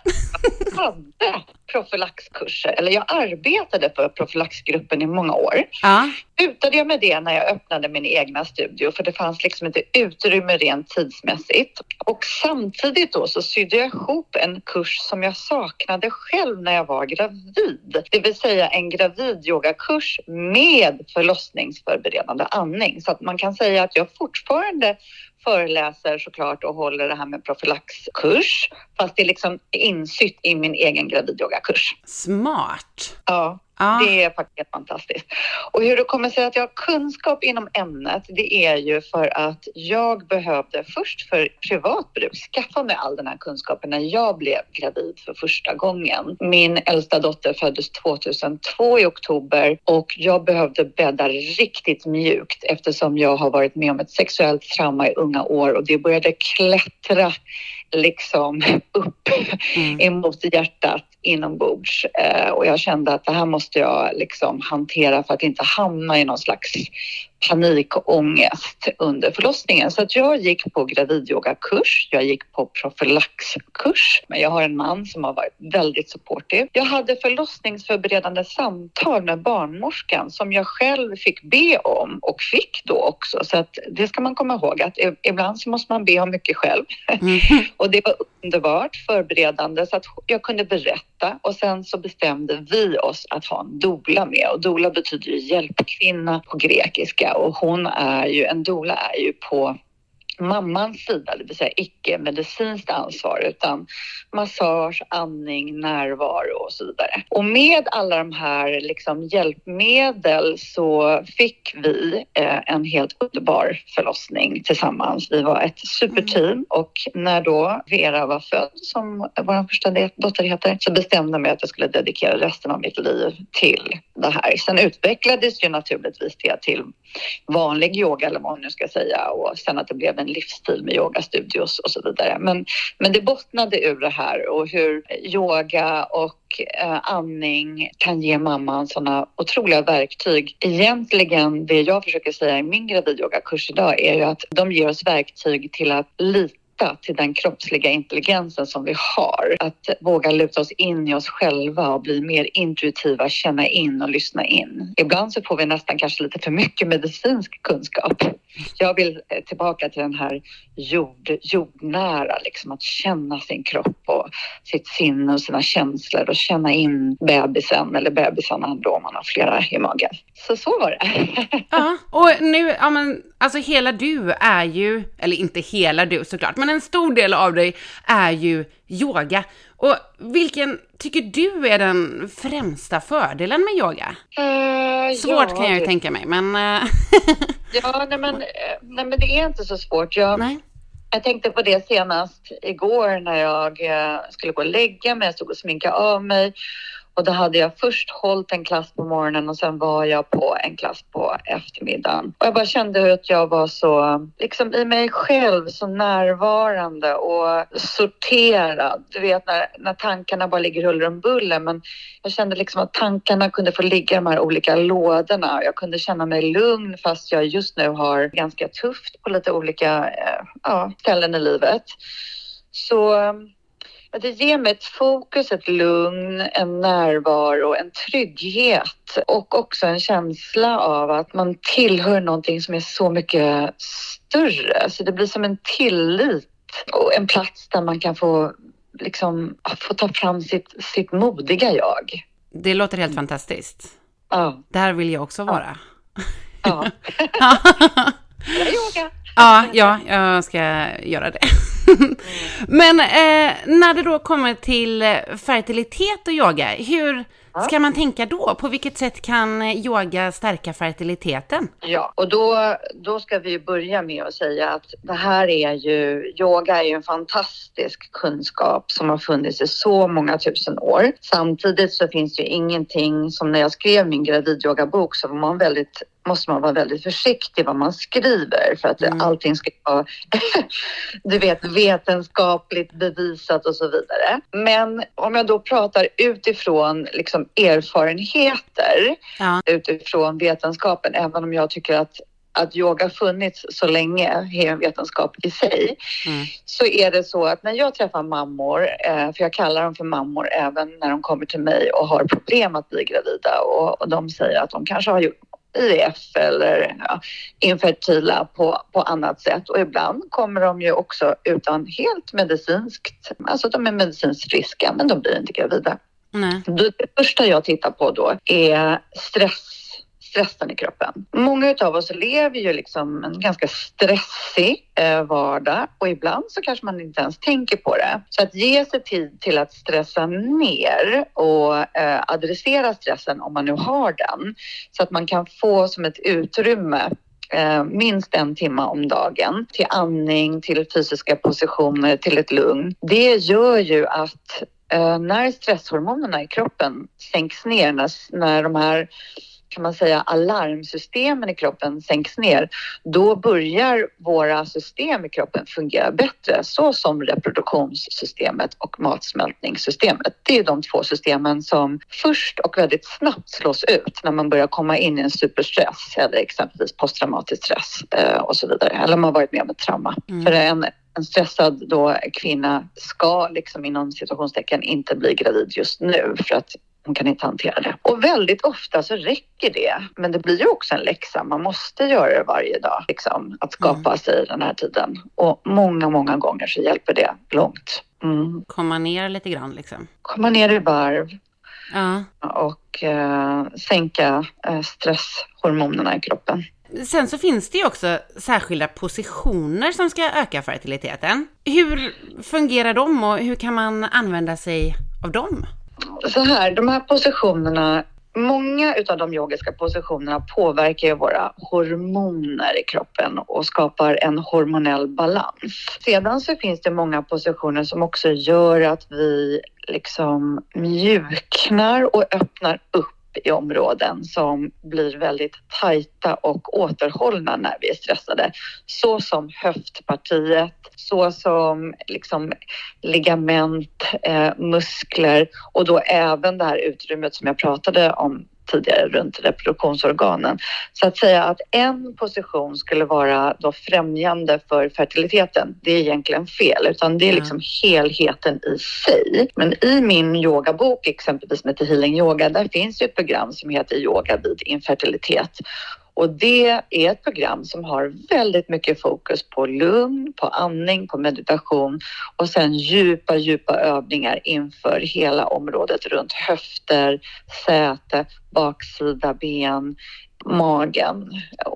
profylaxkurser, eller jag arbetade för profylaxgruppen i många år. Ja, Slutade jag med det när jag öppnade min egna studio för det fanns liksom inte utrymme rent tidsmässigt. Och samtidigt då så sydde jag ihop en kurs som jag saknade själv när jag var gravid. Det vill säga en gravidyogakurs med förlossningsförberedande andning. Så att man kan säga att jag fortfarande föreläser såklart och håller det här med profylaxkurs fast det är liksom insytt i min egen gravidyogakurs. smart. Ja, Ja. det är faktiskt fantastiskt. Och hur det kommer sig att jag har kunskap inom ämnet, det är ju för att jag behövde först för privat bruk skaffa mig all den här kunskapen när jag blev gravid för första gången. Min äldsta dotter föddes 2002 i oktober och jag behövde bädda riktigt mjukt eftersom jag har varit med om ett sexuellt trauma i unga år och det började klättra liksom upp Mm. emot hjärtat inombords eh, och jag kände att det här måste jag liksom hantera för att inte hamna i någon slags panikångest under förlossningen. Så att jag gick på gravidyogakurs, jag gick på profylaxkurs, men jag har en man som har varit väldigt supportive. Jag hade förlossningsförberedande samtal med barnmorskan som jag själv fick be om och fick då också. Så att det ska man komma ihåg att ibland så måste man be om mycket själv. Mm. Och det var underbart förberedande så att jag kunde berätta och sen så bestämde vi oss att ha en doula med och doula betyder hjälpkvinna på grekiska och hon är ju, en doula är ju på mammans sida, det vill säga icke medicinskt ansvar utan massage, andning, närvaro och så vidare. Och med alla de här liksom hjälpmedel så fick vi eh, en helt underbar förlossning tillsammans. Vi var ett superteam och när då Vera var född, som vår första dotter heter, så bestämde jag mig att jag skulle dedikera resten av mitt liv till det här. Sen utvecklades ju naturligtvis det till vanlig yoga eller vad man nu ska säga och sen att det blev en livsstil med yogastudios och så vidare. Men, men det bottnade ur det här och hur yoga och eh, andning kan ge mamman sådana otroliga verktyg. Egentligen det jag försöker säga i min gravidyogakurs idag är ju att de ger oss verktyg till att lita till den kroppsliga intelligensen som vi har. Att våga luta oss in i oss själva och bli mer intuitiva, känna in och lyssna in. Ibland så får vi nästan kanske lite för mycket medicinsk kunskap. Jag vill eh, tillbaka till den här jord, jordnära, liksom att känna sin kropp och sitt sinne och sina känslor och känna in bebisen eller bebisarna då om man har flera i magen. Så så var det. Ja, och nu, ja men, alltså hela du är ju, eller inte hela du såklart, men en stor del av dig är ju yoga. Och vilken tycker du är den främsta fördelen med yoga? Eh, Svårt ja, kan jag ju det- tänka mig, men... eh, Ja, nej men, eh, nej men det är inte så svårt. Jag, nej. Jag tänkte på det senast igår när jag skulle gå och lägga mig. Jag stod och sminkade av mig och då hade jag först hållit en klass på morgonen och sen var jag på en klass på eftermiddagen. Och jag bara kände att jag var så, liksom i mig själv, så närvarande och sorterad. Du vet när, när tankarna bara ligger huller om buller. Men jag kände liksom att tankarna kunde få ligga i de här olika lådorna. Jag kunde känna mig lugn fast jag just nu har ganska tufft på lite olika eh, ja, ställen i livet. Så att det ger mig ett fokus, ett lugn, en närvaro, en trygghet och också en känsla av att man tillhör någonting som är så mycket större. Så det blir som en tillit och en plats där man kan få, liksom, få ta fram sitt, sitt modiga jag. Det låter helt fantastiskt. Ja. Där vill jag också vara. Ja. Bra yoga. Ja, ja, jag ska göra det. Men eh, när det då kommer till eh, fertilitet och yoga, hur ska man tänka då? På vilket sätt kan yoga stärka fertiliteten? Ja, och då, då ska vi börja med att säga att det här är ju, yoga är ju en fantastisk kunskap som har funnits i så många tusen år. Samtidigt så finns det ju ingenting som när jag skrev min gravidyogabok så var man väldigt måste man vara väldigt försiktig vad man skriver för att mm. allting ska vara du vet, vetenskapligt bevisat och så vidare. Men om jag då pratar utifrån liksom erfarenheter, ja. utifrån vetenskapen, även om jag tycker att att yoga funnits så länge är en vetenskap i sig, mm. så är det så att när jag träffar mammor, eh, för jag kallar dem för mammor även när de kommer till mig och har problem att bli gravida och, och de säger att de kanske har gjort IVF eller ja, infertila på, på annat sätt. Och ibland kommer de ju också utan helt medicinskt, alltså de är medicinskt friska men de blir inte gravida. Nej. Det första jag tittar på då är stress stressen i kroppen. Många av oss lever ju liksom en ganska stressig eh, vardag och ibland så kanske man inte ens tänker på det. Så att ge sig tid till att stressa ner och eh, adressera stressen om man nu har den så att man kan få som ett utrymme eh, minst en timme om dagen till andning, till fysiska positioner, till ett lugn. Det gör ju att när stresshormonerna i kroppen sänks ner, när, när de här kan man säga alarmsystemen i kroppen sänks ner, då börjar våra system i kroppen fungera bättre, så som reproduktionssystemet och matsmältningssystemet. Det är de två systemen som först och väldigt snabbt slås ut när man börjar komma in i en superstress eller exempelvis posttraumatisk stress eh, och så vidare, eller man har varit med om ett trauma. Mm. För en, en stressad då kvinna ska liksom inom situationstecken inte bli gravid just nu för att hon kan inte hantera det. Och väldigt ofta så räcker det. Men det blir ju också en läxa. Man måste göra det varje dag. Liksom, att skapa mm. sig den här tiden. Och många, många gånger så hjälper det långt. Mm. Komma ner lite grann liksom? Komma ner i varv. Ja. Och eh, sänka eh, stresshormonerna i kroppen. Sen så finns det ju också särskilda positioner som ska öka fertiliteten. Hur fungerar de och hur kan man använda sig av dem? Så här, de här positionerna Många av de yogiska positionerna påverkar ju våra hormoner i kroppen och skapar en hormonell balans. Sedan så finns det många positioner som också gör att vi liksom mjuknar och öppnar upp i områden som blir väldigt tajta och återhållna när vi är stressade. Så som höftpartiet, så som liksom ligament, eh, muskler och då även det här utrymmet som jag pratade om tidigare runt reproduktionsorganen. Så att säga att en position skulle vara då främjande för fertiliteten, det är egentligen fel, utan det är liksom helheten i sig. Men i min yogabok, exempelvis med Healing Yoga, där finns ju ett program som heter Yoga vid infertilitet och det är ett program som har väldigt mycket fokus på lugn, på andning, på meditation och sen djupa, djupa övningar inför hela området runt höfter, säte, baksida ben, magen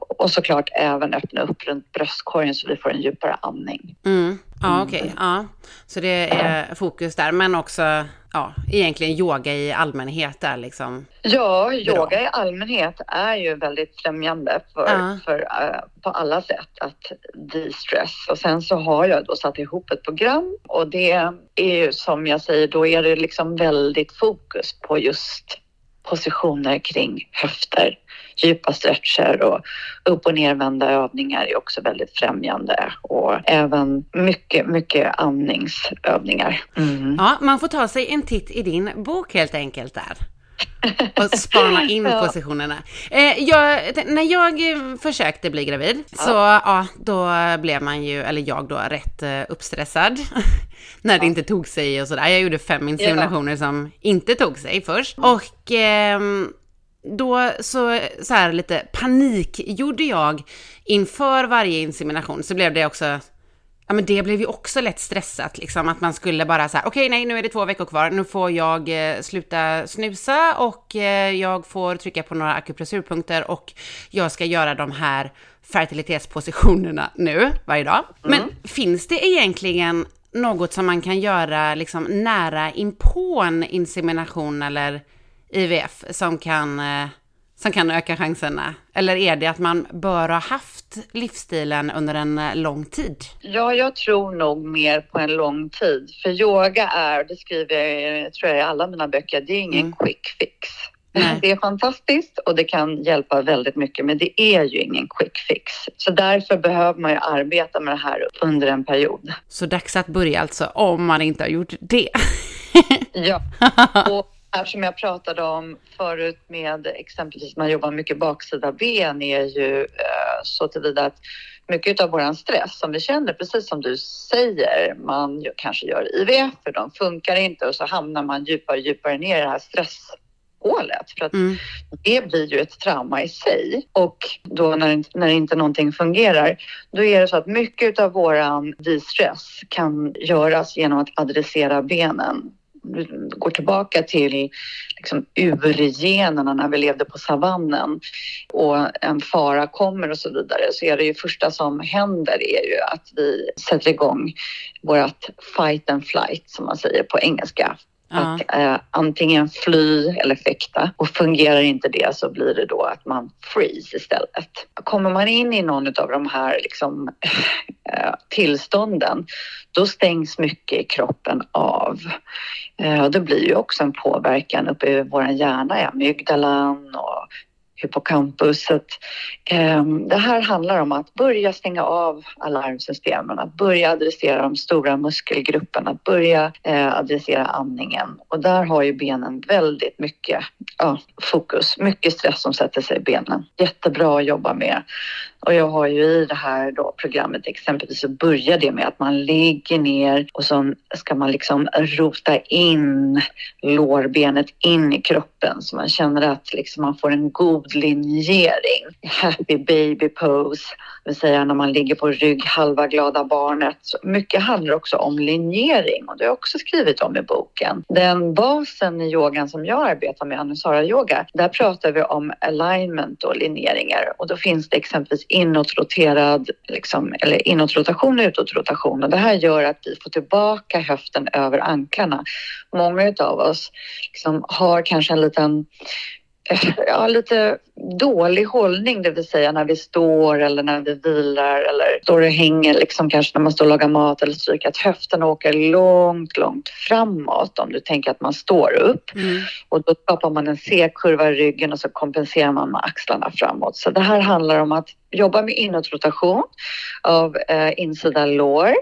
och såklart även öppna upp runt bröstkorgen så vi får en djupare andning. Mm. Ja, okej. Okay. Ja. Så det är fokus där, men också ja, egentligen yoga i allmänhet där liksom? Ja, yoga i allmänhet är ju väldigt främjande för, ja. för uh, på alla sätt att de-stress. Och sen så har jag då satt ihop ett program och det är ju som jag säger, då är det liksom väldigt fokus på just positioner kring höfter djupa stretcher och upp och nervända övningar är också väldigt främjande och även mycket, mycket andningsövningar. Mm. Ja, man får ta sig en titt i din bok helt enkelt där. och spana in ja. positionerna. Eh, jag, när jag eh, försökte bli gravid ja. så ja, då blev man ju, eller jag då, rätt uh, uppstressad. när det inte tog sig och sådär. Jag gjorde fem inseminationer som inte tog sig först. Och eh, då så, så här lite panik gjorde jag inför varje insemination så blev det också, ja men det blev ju också lätt stressat liksom att man skulle bara så här, okej okay, nej nu är det två veckor kvar, nu får jag eh, sluta snusa och eh, jag får trycka på några akupressurpunkter och jag ska göra de här fertilitetspositionerna nu varje dag. Mm. Men finns det egentligen något som man kan göra liksom nära inpå en insemination eller IVF som kan, eh, som kan öka chanserna? Eller är det att man bör ha haft livsstilen under en eh, lång tid? Ja, jag tror nog mer på en lång tid. För yoga är, det skriver jag tror jag i alla mina böcker, det är ingen mm. quick fix. Nej. Det är fantastiskt och det kan hjälpa väldigt mycket, men det är ju ingen quick fix. Så därför behöver man ju arbeta med det här under en period. Så dags att börja alltså, om man inte har gjort det. ja, och här som jag pratade om förut med exempelvis man jobbar mycket baksida ben är ju eh, så tillvida att mycket av våran stress som vi känner, precis som du säger, man kanske gör IVF för de funkar inte och så hamnar man djupare och djupare ner i det här stresshålet. För att mm. det blir ju ett trauma i sig. Och då när, när inte någonting fungerar, då är det så att mycket av våran distress kan göras genom att adressera benen går tillbaka till liksom urgenerna när vi levde på savannen och en fara kommer och så vidare så är det ju första som händer är ju att vi sätter igång vårt fight and flight som man säger på engelska. Att eh, antingen fly eller fäkta och fungerar inte det så blir det då att man freeze istället. Kommer man in i någon av de här liksom, eh, tillstånden då stängs mycket i kroppen av. Eh, och det blir ju också en påverkan uppe i vår hjärna, i amygdalan och hippocampuset. Ehm, det här handlar om att börja stänga av alarmsystemen, att börja adressera de stora muskelgrupperna, att börja eh, adressera andningen. Och där har ju benen väldigt mycket ja, fokus, mycket stress som sätter sig i benen. Jättebra att jobba med. Och jag har ju i det här då programmet exempelvis så börjar det med att man ligger ner och så ska man liksom rota in lårbenet in i kroppen så man känner att liksom man får en god linjering. Happy baby pose, det vill säga när man ligger på rygg, halva glada barnet. Så mycket handlar också om linjering och det har jag också skrivit om i boken. Den basen i yogan som jag arbetar med, Anusara yoga, där pratar vi om alignment och linjeringar och då finns det exempelvis inåtroterad, liksom, eller inåtrotation och utåtrotation. Och det här gör att vi får tillbaka höften över anklarna. Många av oss liksom har kanske en liten ja, lite dålig hållning, det vill säga när vi står eller när vi vilar eller står och hänger, liksom kanske när man står och lagar mat eller stryker, att höften åker långt, långt framåt om du tänker att man står upp. Mm. Och då skapar man en C-kurva i ryggen och så kompenserar man med axlarna framåt. Så det här handlar om att jobba med inåtrotation av eh, insida lår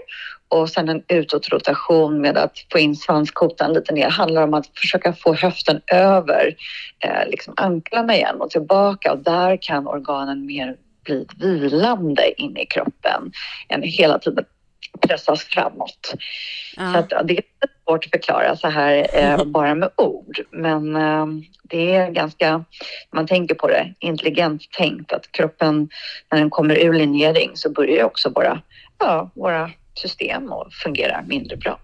och sen en utåtrotation med att få in svanskotan lite ner handlar om att försöka få höften över eh, liksom anklarna igen och tillbaka och där kan organen mer bli vilande in i kroppen än hela tiden pressas framåt. Ja. Så att, det är svårt att förklara så här eh, bara med ord men eh, det är ganska, man tänker på det, intelligent tänkt att kroppen när den kommer ur linjering så börjar också våra, ja, våra system och fungerar mindre bra.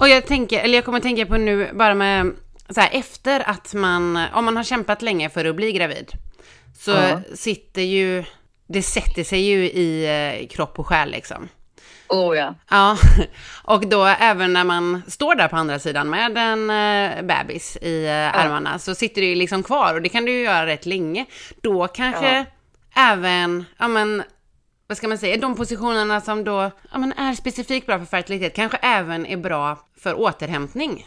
Och jag tänker, eller jag kommer att tänka på nu bara med så här efter att man, om man har kämpat länge för att bli gravid, så Ja. sitter ju, det sätter sig ju i eh, kropp och själ liksom. Oh ja. Ja, och då även när man står där på andra sidan med en eh, bebis i eh, armarna så sitter det ju liksom kvar och det kan du ju göra rätt länge. Då kanske Ja. även, ja men, vad ska man säga, de positionerna som då ja, men är specifikt bra för fertilitet kanske även är bra för återhämtning.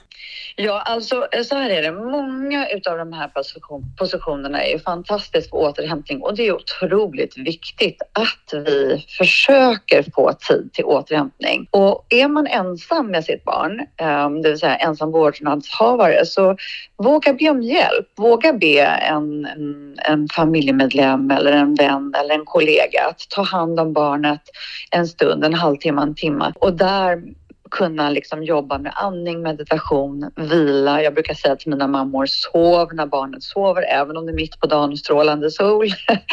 Ja, alltså eh, så här är det. Många utav de här position, positionerna är fantastiskt för återhämtning och det är otroligt viktigt att vi försöker få tid till återhämtning. Och är man ensam med sitt barn, ehm, det vill säga ensam vårdnadshavare, så våga be om hjälp. Våga be en, en, en familjemedlem eller en vän eller en kollega att ta hand om barnet en stund, en halvtimme, en timme och där kunna liksom jobba med andning, meditation, vila. Jag brukar säga till mina mammor, sov när barnet sover, även om det är mitt på dagen och strålande sol.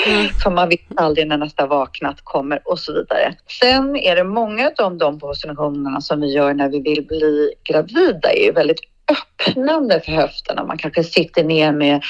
Mm. För man vet aldrig när nästa vaknat kommer och så vidare. Sen är det många av de positionerna som vi gör när vi vill bli gravida är ju väldigt öppnande för höfterna. Man kanske sitter ner med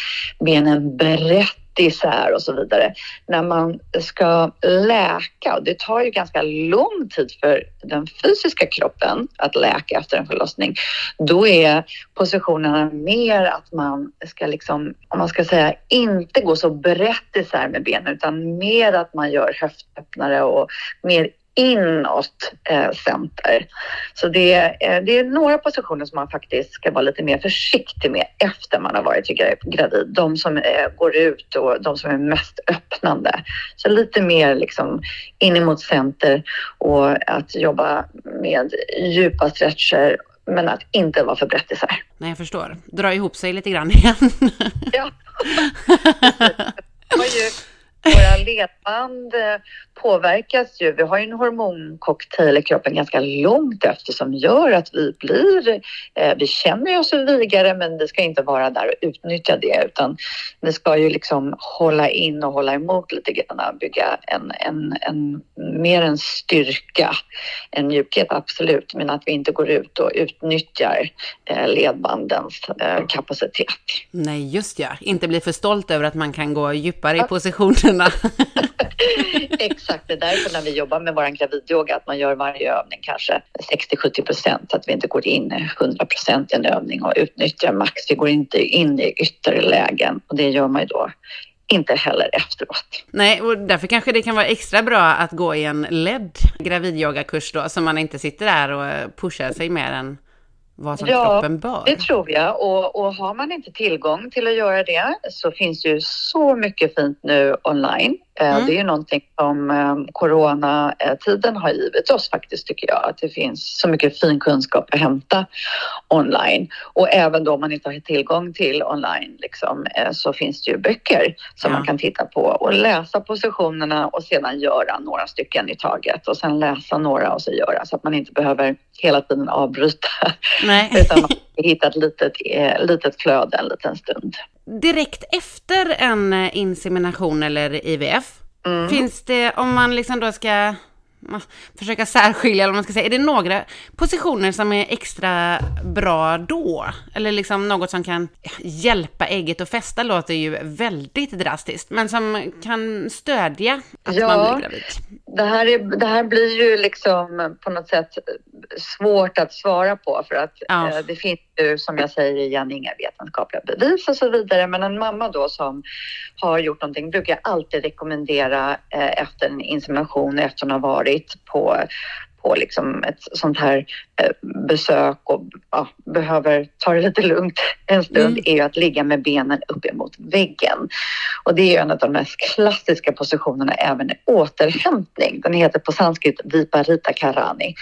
benen brett isär och så vidare. När man ska läka, och det tar ju ganska lång tid för den fysiska kroppen att läka efter en förlossning, då är positionerna mer att man ska liksom, om man ska säga, inte gå så brett isär med benen utan mer att man gör höftöppnare och mer inåt eh, center. Så det, eh, det är några positioner som man faktiskt ska vara lite mer försiktig med efter man har varit gra- gravid. De som eh, går ut och de som är mest öppnande. Så lite mer liksom in emot center och att jobba med djupa stretcher men att inte vara för brett isär. Nej, jag förstår. Dra ihop sig lite grann igen. Ja. våra ledband eh, påverkas ju. Vi har ju en hormoncocktail i kroppen ganska långt efter som gör att vi blir, eh, vi känner oss vigare men vi ska inte vara där och utnyttja det utan vi ska ju liksom hålla in och hålla emot lite grann, bygga en, en, en, mer en styrka, en mjukhet absolut, men att vi inte går ut och utnyttjar eh, ledbandens eh, kapacitet. Nej, just ja. Inte bli för stolt över att man kan gå djupare i positionen positionerna. Exakt, det är därför när vi jobbar med vår gravidyoga att man gör varje övning kanske 60-70 procent, att vi inte går in 100 procent i en övning och utnyttjar max. Vi går inte in i yttre lägen och det gör man ju då inte heller efteråt. Nej, och därför kanske det kan vara extra bra att gå i en ledd gravidyogakurs då, så man inte sitter där och pushar sig mer än vad som Ja, kroppen bör. Det tror jag och, och har man inte tillgång till att göra det så finns det ju så mycket fint nu online. Eh, Mm. Det är ju någonting som eh, coronatiden har givit oss faktiskt tycker jag. Att det finns så mycket fin kunskap att hämta online. Och även då man inte har tillgång till online liksom, eh, så finns det ju böcker som Ja. man kan titta på och läsa positionerna och sedan göra några stycken i taget och sen läsa några och så göra så att man inte behöver hela tiden avbryta Nej. utan man hittar ett litet, eh, litet flöde en liten stund. Direkt efter en eh, insemination eller IVF, Mm. finns det, om man liksom då ska försöka särskilja, eller man ska säga, är det några positioner som är extra bra då? Eller liksom något som kan hjälpa ägget att fästa låter ju väldigt drastiskt, men som kan stödja att Ja. man blir gravid. Det här, är, det här blir ju liksom på något sätt svårt att svara på för att Ja. eh, det finns ju som jag säger igen inga vetenskapliga bevis och så vidare. Men en mamma då som har gjort någonting brukar jag alltid rekommendera eh, efter en insemination efter hon har varit på på liksom ett sånt här eh, besök och ja, behöver ta det lite lugnt en stund Mm. är ju att ligga med benen upp emot väggen. Och det är en av de mest klassiska positionerna även i återhämtning. Den heter på sanskrit Viparita Karani.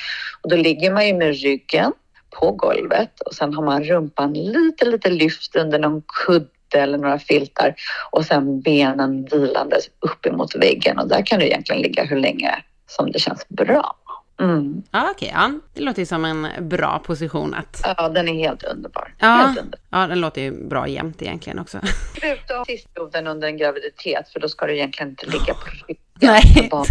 Och då ligger man ju med ryggen på golvet och sen har man rumpan lite, lite lyft under någon kudde eller några filtar och sen benen vilandes upp emot väggen och där kan du egentligen ligga hur länge som det känns bra. Mm. Ja, okej, ja. Det låter ju som en bra position att... Ja, den är helt underbar. Ja, Helt underbar. ja den låter ju bra jämt egentligen också. Förutom sistperioden under en graviditet, för då ska du egentligen inte ligga på ryggen Nej. bara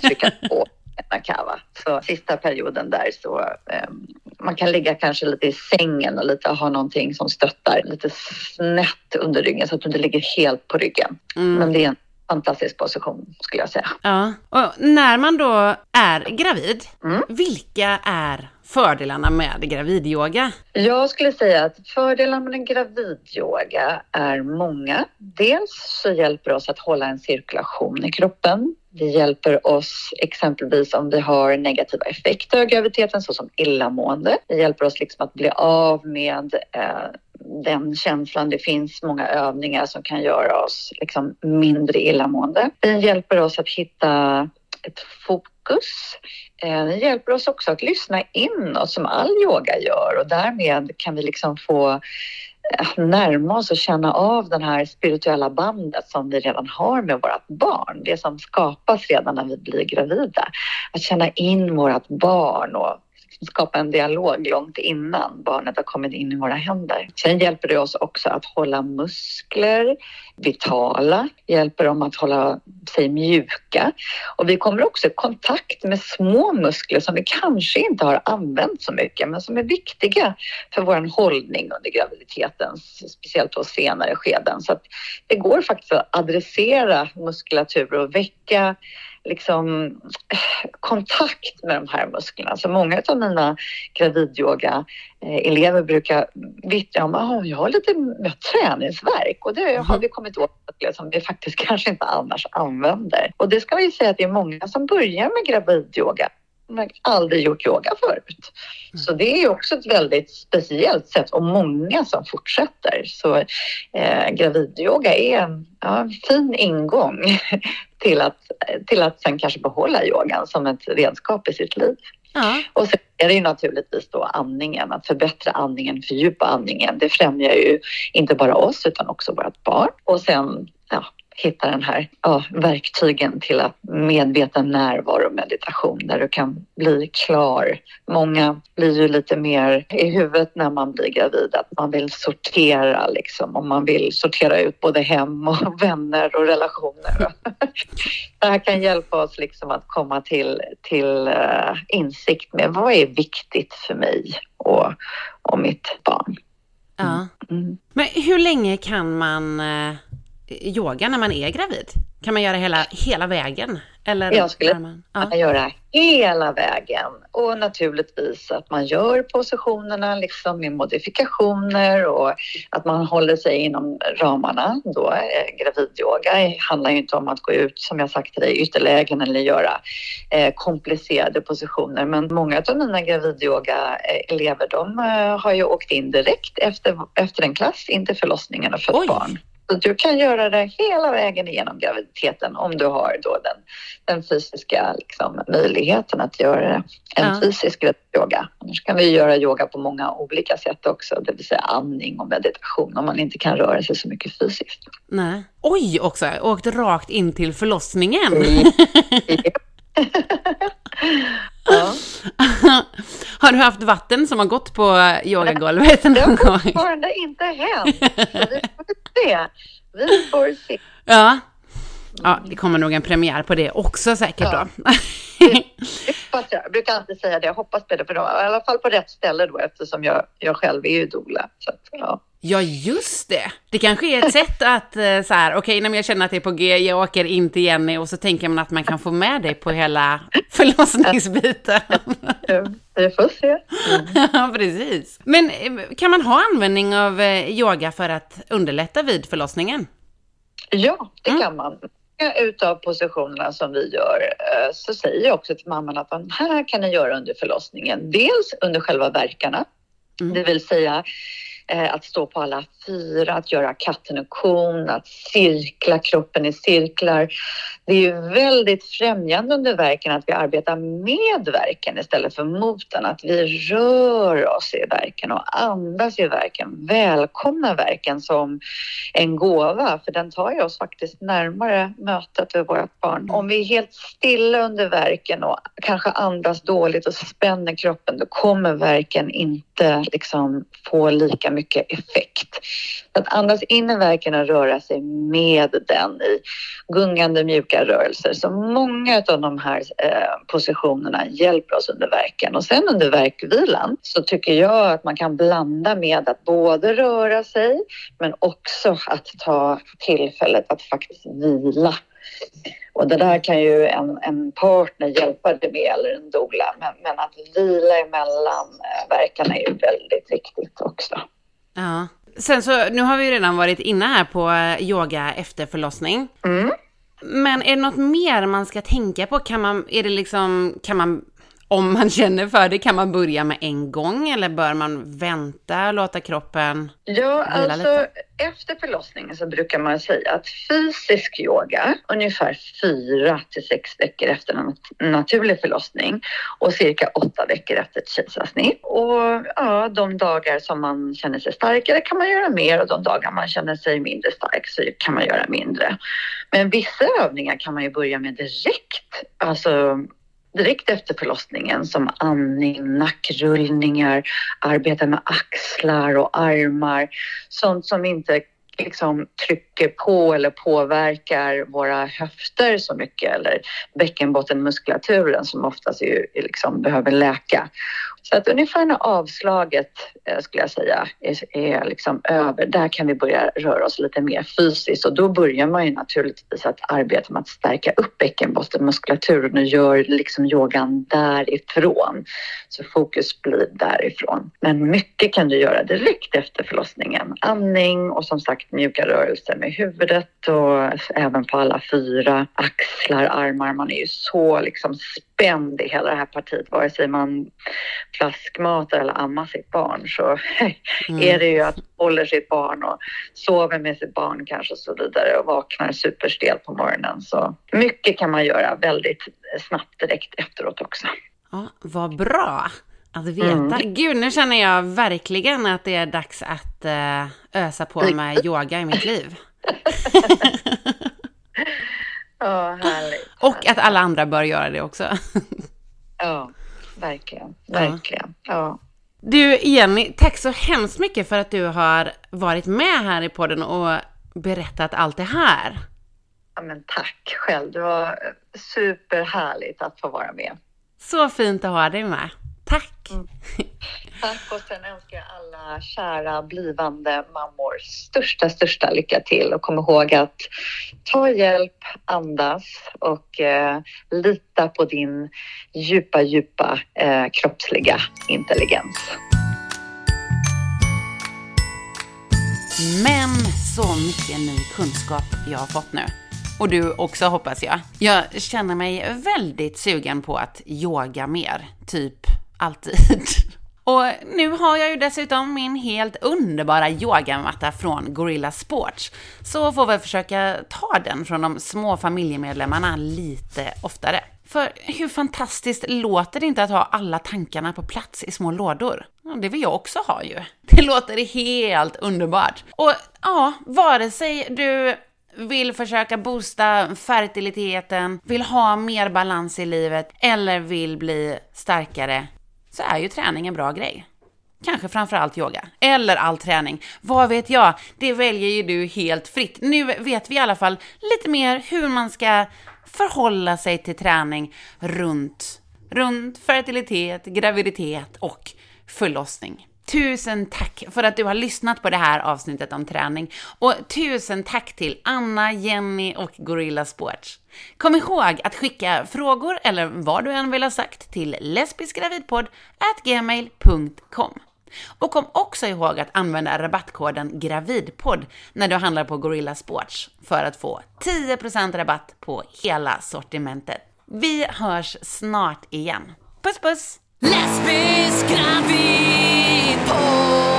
trycka på en kava. Så sista perioden där så, ehm, man kan ligga kanske lite i sängen och lite ha någonting som stöttar lite snett under ryggen så att du inte ligger helt på ryggen. Mm. Men det är en fantastisk position skulle jag säga. Ja. Och när man då är gravid, Mm. vilka är fördelarna med gravidyoga? Jag skulle säga att fördelarna med en gravidyoga är många. Dels så hjälper det oss att hålla en cirkulation i kroppen. Det hjälper oss exempelvis om vi har negativa effekter av graviditeten såsom illamående. Det hjälper oss liksom att bli av med eh, den känslan. Det finns många övningar som kan göra oss liksom mindre illamående. Det hjälper oss att hitta ett fokus fokus. Det eh, hjälper oss också att lyssna inåt som all yoga gör och därmed kan vi liksom få eh, närma oss och känna av den här spirituella bandet som vi redan har med vårt barn. Det som skapas redan när vi blir gravida. Att känna in vårt barn och skapa en dialog långt innan barnet har kommit in i våra händer. Sen hjälper det oss också att hålla muskler vitala, hjälper dem att hålla sig mjuka. Och vi kommer också i kontakt med små muskler som vi kanske inte har använt så mycket men som är viktiga för vår hållning under graviditeten, speciellt då senare skeden. Så att det går faktiskt att adressera muskulatur och väcka liksom eh, kontakt med de här musklerna. Så många av mina gravidyoga-elever brukar vittna om att jag har lite mer träningsverk och det har vi kommit åt att som vi faktiskt kanske inte annars använder. Och det ska vi säga att det är många som börjar med gravidyoga men aldrig gjort yoga förut. Så det är också ett väldigt speciellt sätt och många som fortsätter. Så eh, gravidyoga är en ja, fin ingång till att, till att sen kanske behålla yogan som ett redskap i sitt liv. Ja. Och sen är det ju naturligtvis då andningen, att förbättra andningen, fördjupa andningen. Det främjar ju inte bara oss utan också vårt barn. Och sen ja, hitta den här ja, verktygen till att medveten närvaro och meditation där du kan bli klar. Många blir ju lite mer i huvudet när man blir gravid, att man vill sortera liksom och man vill sortera ut både hem och vänner och relationer. Det här kan hjälpa oss liksom att komma till, till uh, insikt med vad är viktigt för mig och, och mitt barn. ja. Mm. Men hur länge kan man eh, yoga när man är gravid? Kan man göra hela, hela vägen? Eller Jag skulle- man, ja. göra hela vägen och naturligtvis att man gör positionerna liksom med modifikationer och att man håller sig inom ramarna. Då, eh, gravidyoga handlar ju inte om att gå ut, som jag sagt till dig, ytterlägen eller göra eh, komplicerade positioner. Men många av mina gravidyoga-elever de eh, har ju åkt in direkt efter, efter en klass in till förlossningen och fött Oj. barn. Så du kan göra det hela vägen igenom graviditeten om du har då den, den fysiska liksom, möjligheten att göra det. En Ja. fysisk yoga. Annars kan vi göra yoga på många olika sätt också, det vill säga andning och meditation om man inte kan röra sig så mycket fysiskt. Nej. Oj också, åkt rakt in till förlossningen. ja. har du haft vatten som har gått på yogagolvet Det någon har gång? fortfarande inte hänt. Så vi får se. Vi får se. Ja. Ja, det kommer nog en premiär på det också säkert Ja. då. Det jag. brukar alltid säga det. Jag hoppas på det, för de, i alla fall på rätt ställe då eftersom jag, jag själv är ju doula. Så att, ja. Ja, just det. Det kanske är ett sätt att eh, så här, okej, när jag känner att det är på G, jag åker in till Jenny och så tänker man att man kan få med dig på hela förlossningsbiten. Vi får se. ja, precis. Men eh, kan man ha användning av eh, yoga för att underlätta vid förlossningen? Ja, det Mm. kan man. Utav positionerna som vi gör eh, så säger jag också till mamman att de här kan ni göra under förlossningen. Dels under själva verkarna, Mm. det vill säga att stå på alla fyra, att göra katten och kon, att cirkla kroppen i cirklar. Det är ju väldigt främjande under verken att vi arbetar med verken istället för mot den. Att vi rör oss i verken och andas i verken. Välkomna verken som en gåva, för den tar ju oss faktiskt närmare mötet med vårt barn. Om vi är helt stilla under verken och kanske andas dåligt och spänner kroppen, då kommer verken inte liksom få lika mycket effekt. Så att andas in i verken och röra sig med den i gungande mjuka rörelser. Så många av de här eh, positionerna hjälper oss under verken. Och sen under verkvilan så tycker jag att man kan blanda med att både röra sig men också att ta tillfället att faktiskt vila. Och det där kan ju en, en partner hjälpa dig med eller en doula. Men, men att vila emellan eh, verkarna är ju väldigt viktigt också. Ja. Sen så, nu har vi redan varit inne här på eh, yoga efter förlossning. Mm. Men är det något mer man ska tänka på? Kan man, är det liksom, kan man om man känner för det, kan man börja med en gång eller bör man vänta och låta kroppen Ja, alltså lite? efter förlossningen så brukar man säga att fysisk yoga ungefär fyra till sex veckor efter en nat- naturlig förlossning och cirka åtta veckor efter ett kejsarsnitt. Och ja, de dagar som man känner sig starkare kan man göra mer och de dagar man känner sig mindre stark så kan man göra mindre. Men vissa övningar kan man ju börja med direkt. Alltså direkt efter förlossningen som andning, nackrullningar, arbeta med axlar och armar. Sånt som inte liksom trycker på eller påverkar våra höfter så mycket eller bäckenbottenmuskulaturen som oftast är, liksom behöver läka. Så att ungefär när avslaget eh, skulle jag säga är, är liksom över, där kan vi börja röra oss lite mer fysiskt och då börjar man ju naturligtvis att arbeta med att stärka upp bäckenbottenmuskulaturen och gör liksom yogan därifrån. Så fokus blir därifrån. Men mycket kan du göra direkt efter förlossningen. Andning och som sagt mjuka rörelser med huvudet och även på alla fyra axlar, armar. Man är ju så liksom spänd i hela det här partiet. Vare sig man flaskmatar eller ammar sitt barn så är det ju att håller sitt barn och sover med sitt barn kanske och så vidare och vaknar superstel på morgonen. Så mycket kan man göra väldigt snabbt direkt efteråt också. Ja, vad bra att veta. Gud, nu känner jag verkligen att det är dags att eh, ösa på med yoga i mitt liv. Ja, härligt. Och att alla andra bör göra det också. Ja, verkligen. Verkligen. Ja. Du Jenny, tack så hemskt mycket för att du har varit med här i podden och berättat allt det här. ja, men tack själv. Det var superhärligt att få vara med. Så fint att ha dig med. Tack! Tack och sen önskar jag alla kära blivande mammor största, största lycka till och kom ihåg att ta hjälp, andas och eh, lita på din djupa, djupa eh, kroppsliga intelligens. Men så mycket ny kunskap jag har fått nu. Och du också hoppas jag. Jag känner mig väldigt sugen på att yoga mer, typ alltid. Och nu har jag ju dessutom min helt underbara yogamatta från Gorilla Sports. Så får vi försöka ta den från de små familjemedlemmarna lite oftare. För hur fantastiskt låter det inte att ha alla tankarna på plats i små lådor? Ja, det vill jag också ha ju. Det låter helt underbart. Och ja, vare sig du vill försöka boosta fertiliteten, vill ha mer balans i livet eller vill bli starkare så är ju träning en bra grej. Kanske framförallt yoga. Eller all träning. Vad vet jag? Det väljer ju du helt fritt. Nu vet vi i alla fall lite mer hur man ska förhålla sig till träning runt, runt fertilitet, graviditet och förlossning. Tusen tack för att du har lyssnat på det här avsnittet om träning. Och tusen tack till Anna, Jenny och Gorilla Sports. Kom ihåg att skicka frågor eller vad du än vill ha sagt till lesbiskgravidpodd@gmail.com. Och kom också ihåg att använda rabattkoden GRAVIDPODD när du handlar på Gorilla Sports för att få 10% rabatt på hela sortimentet. Vi hörs snart igen. Puss puss! Lesbisk gravid på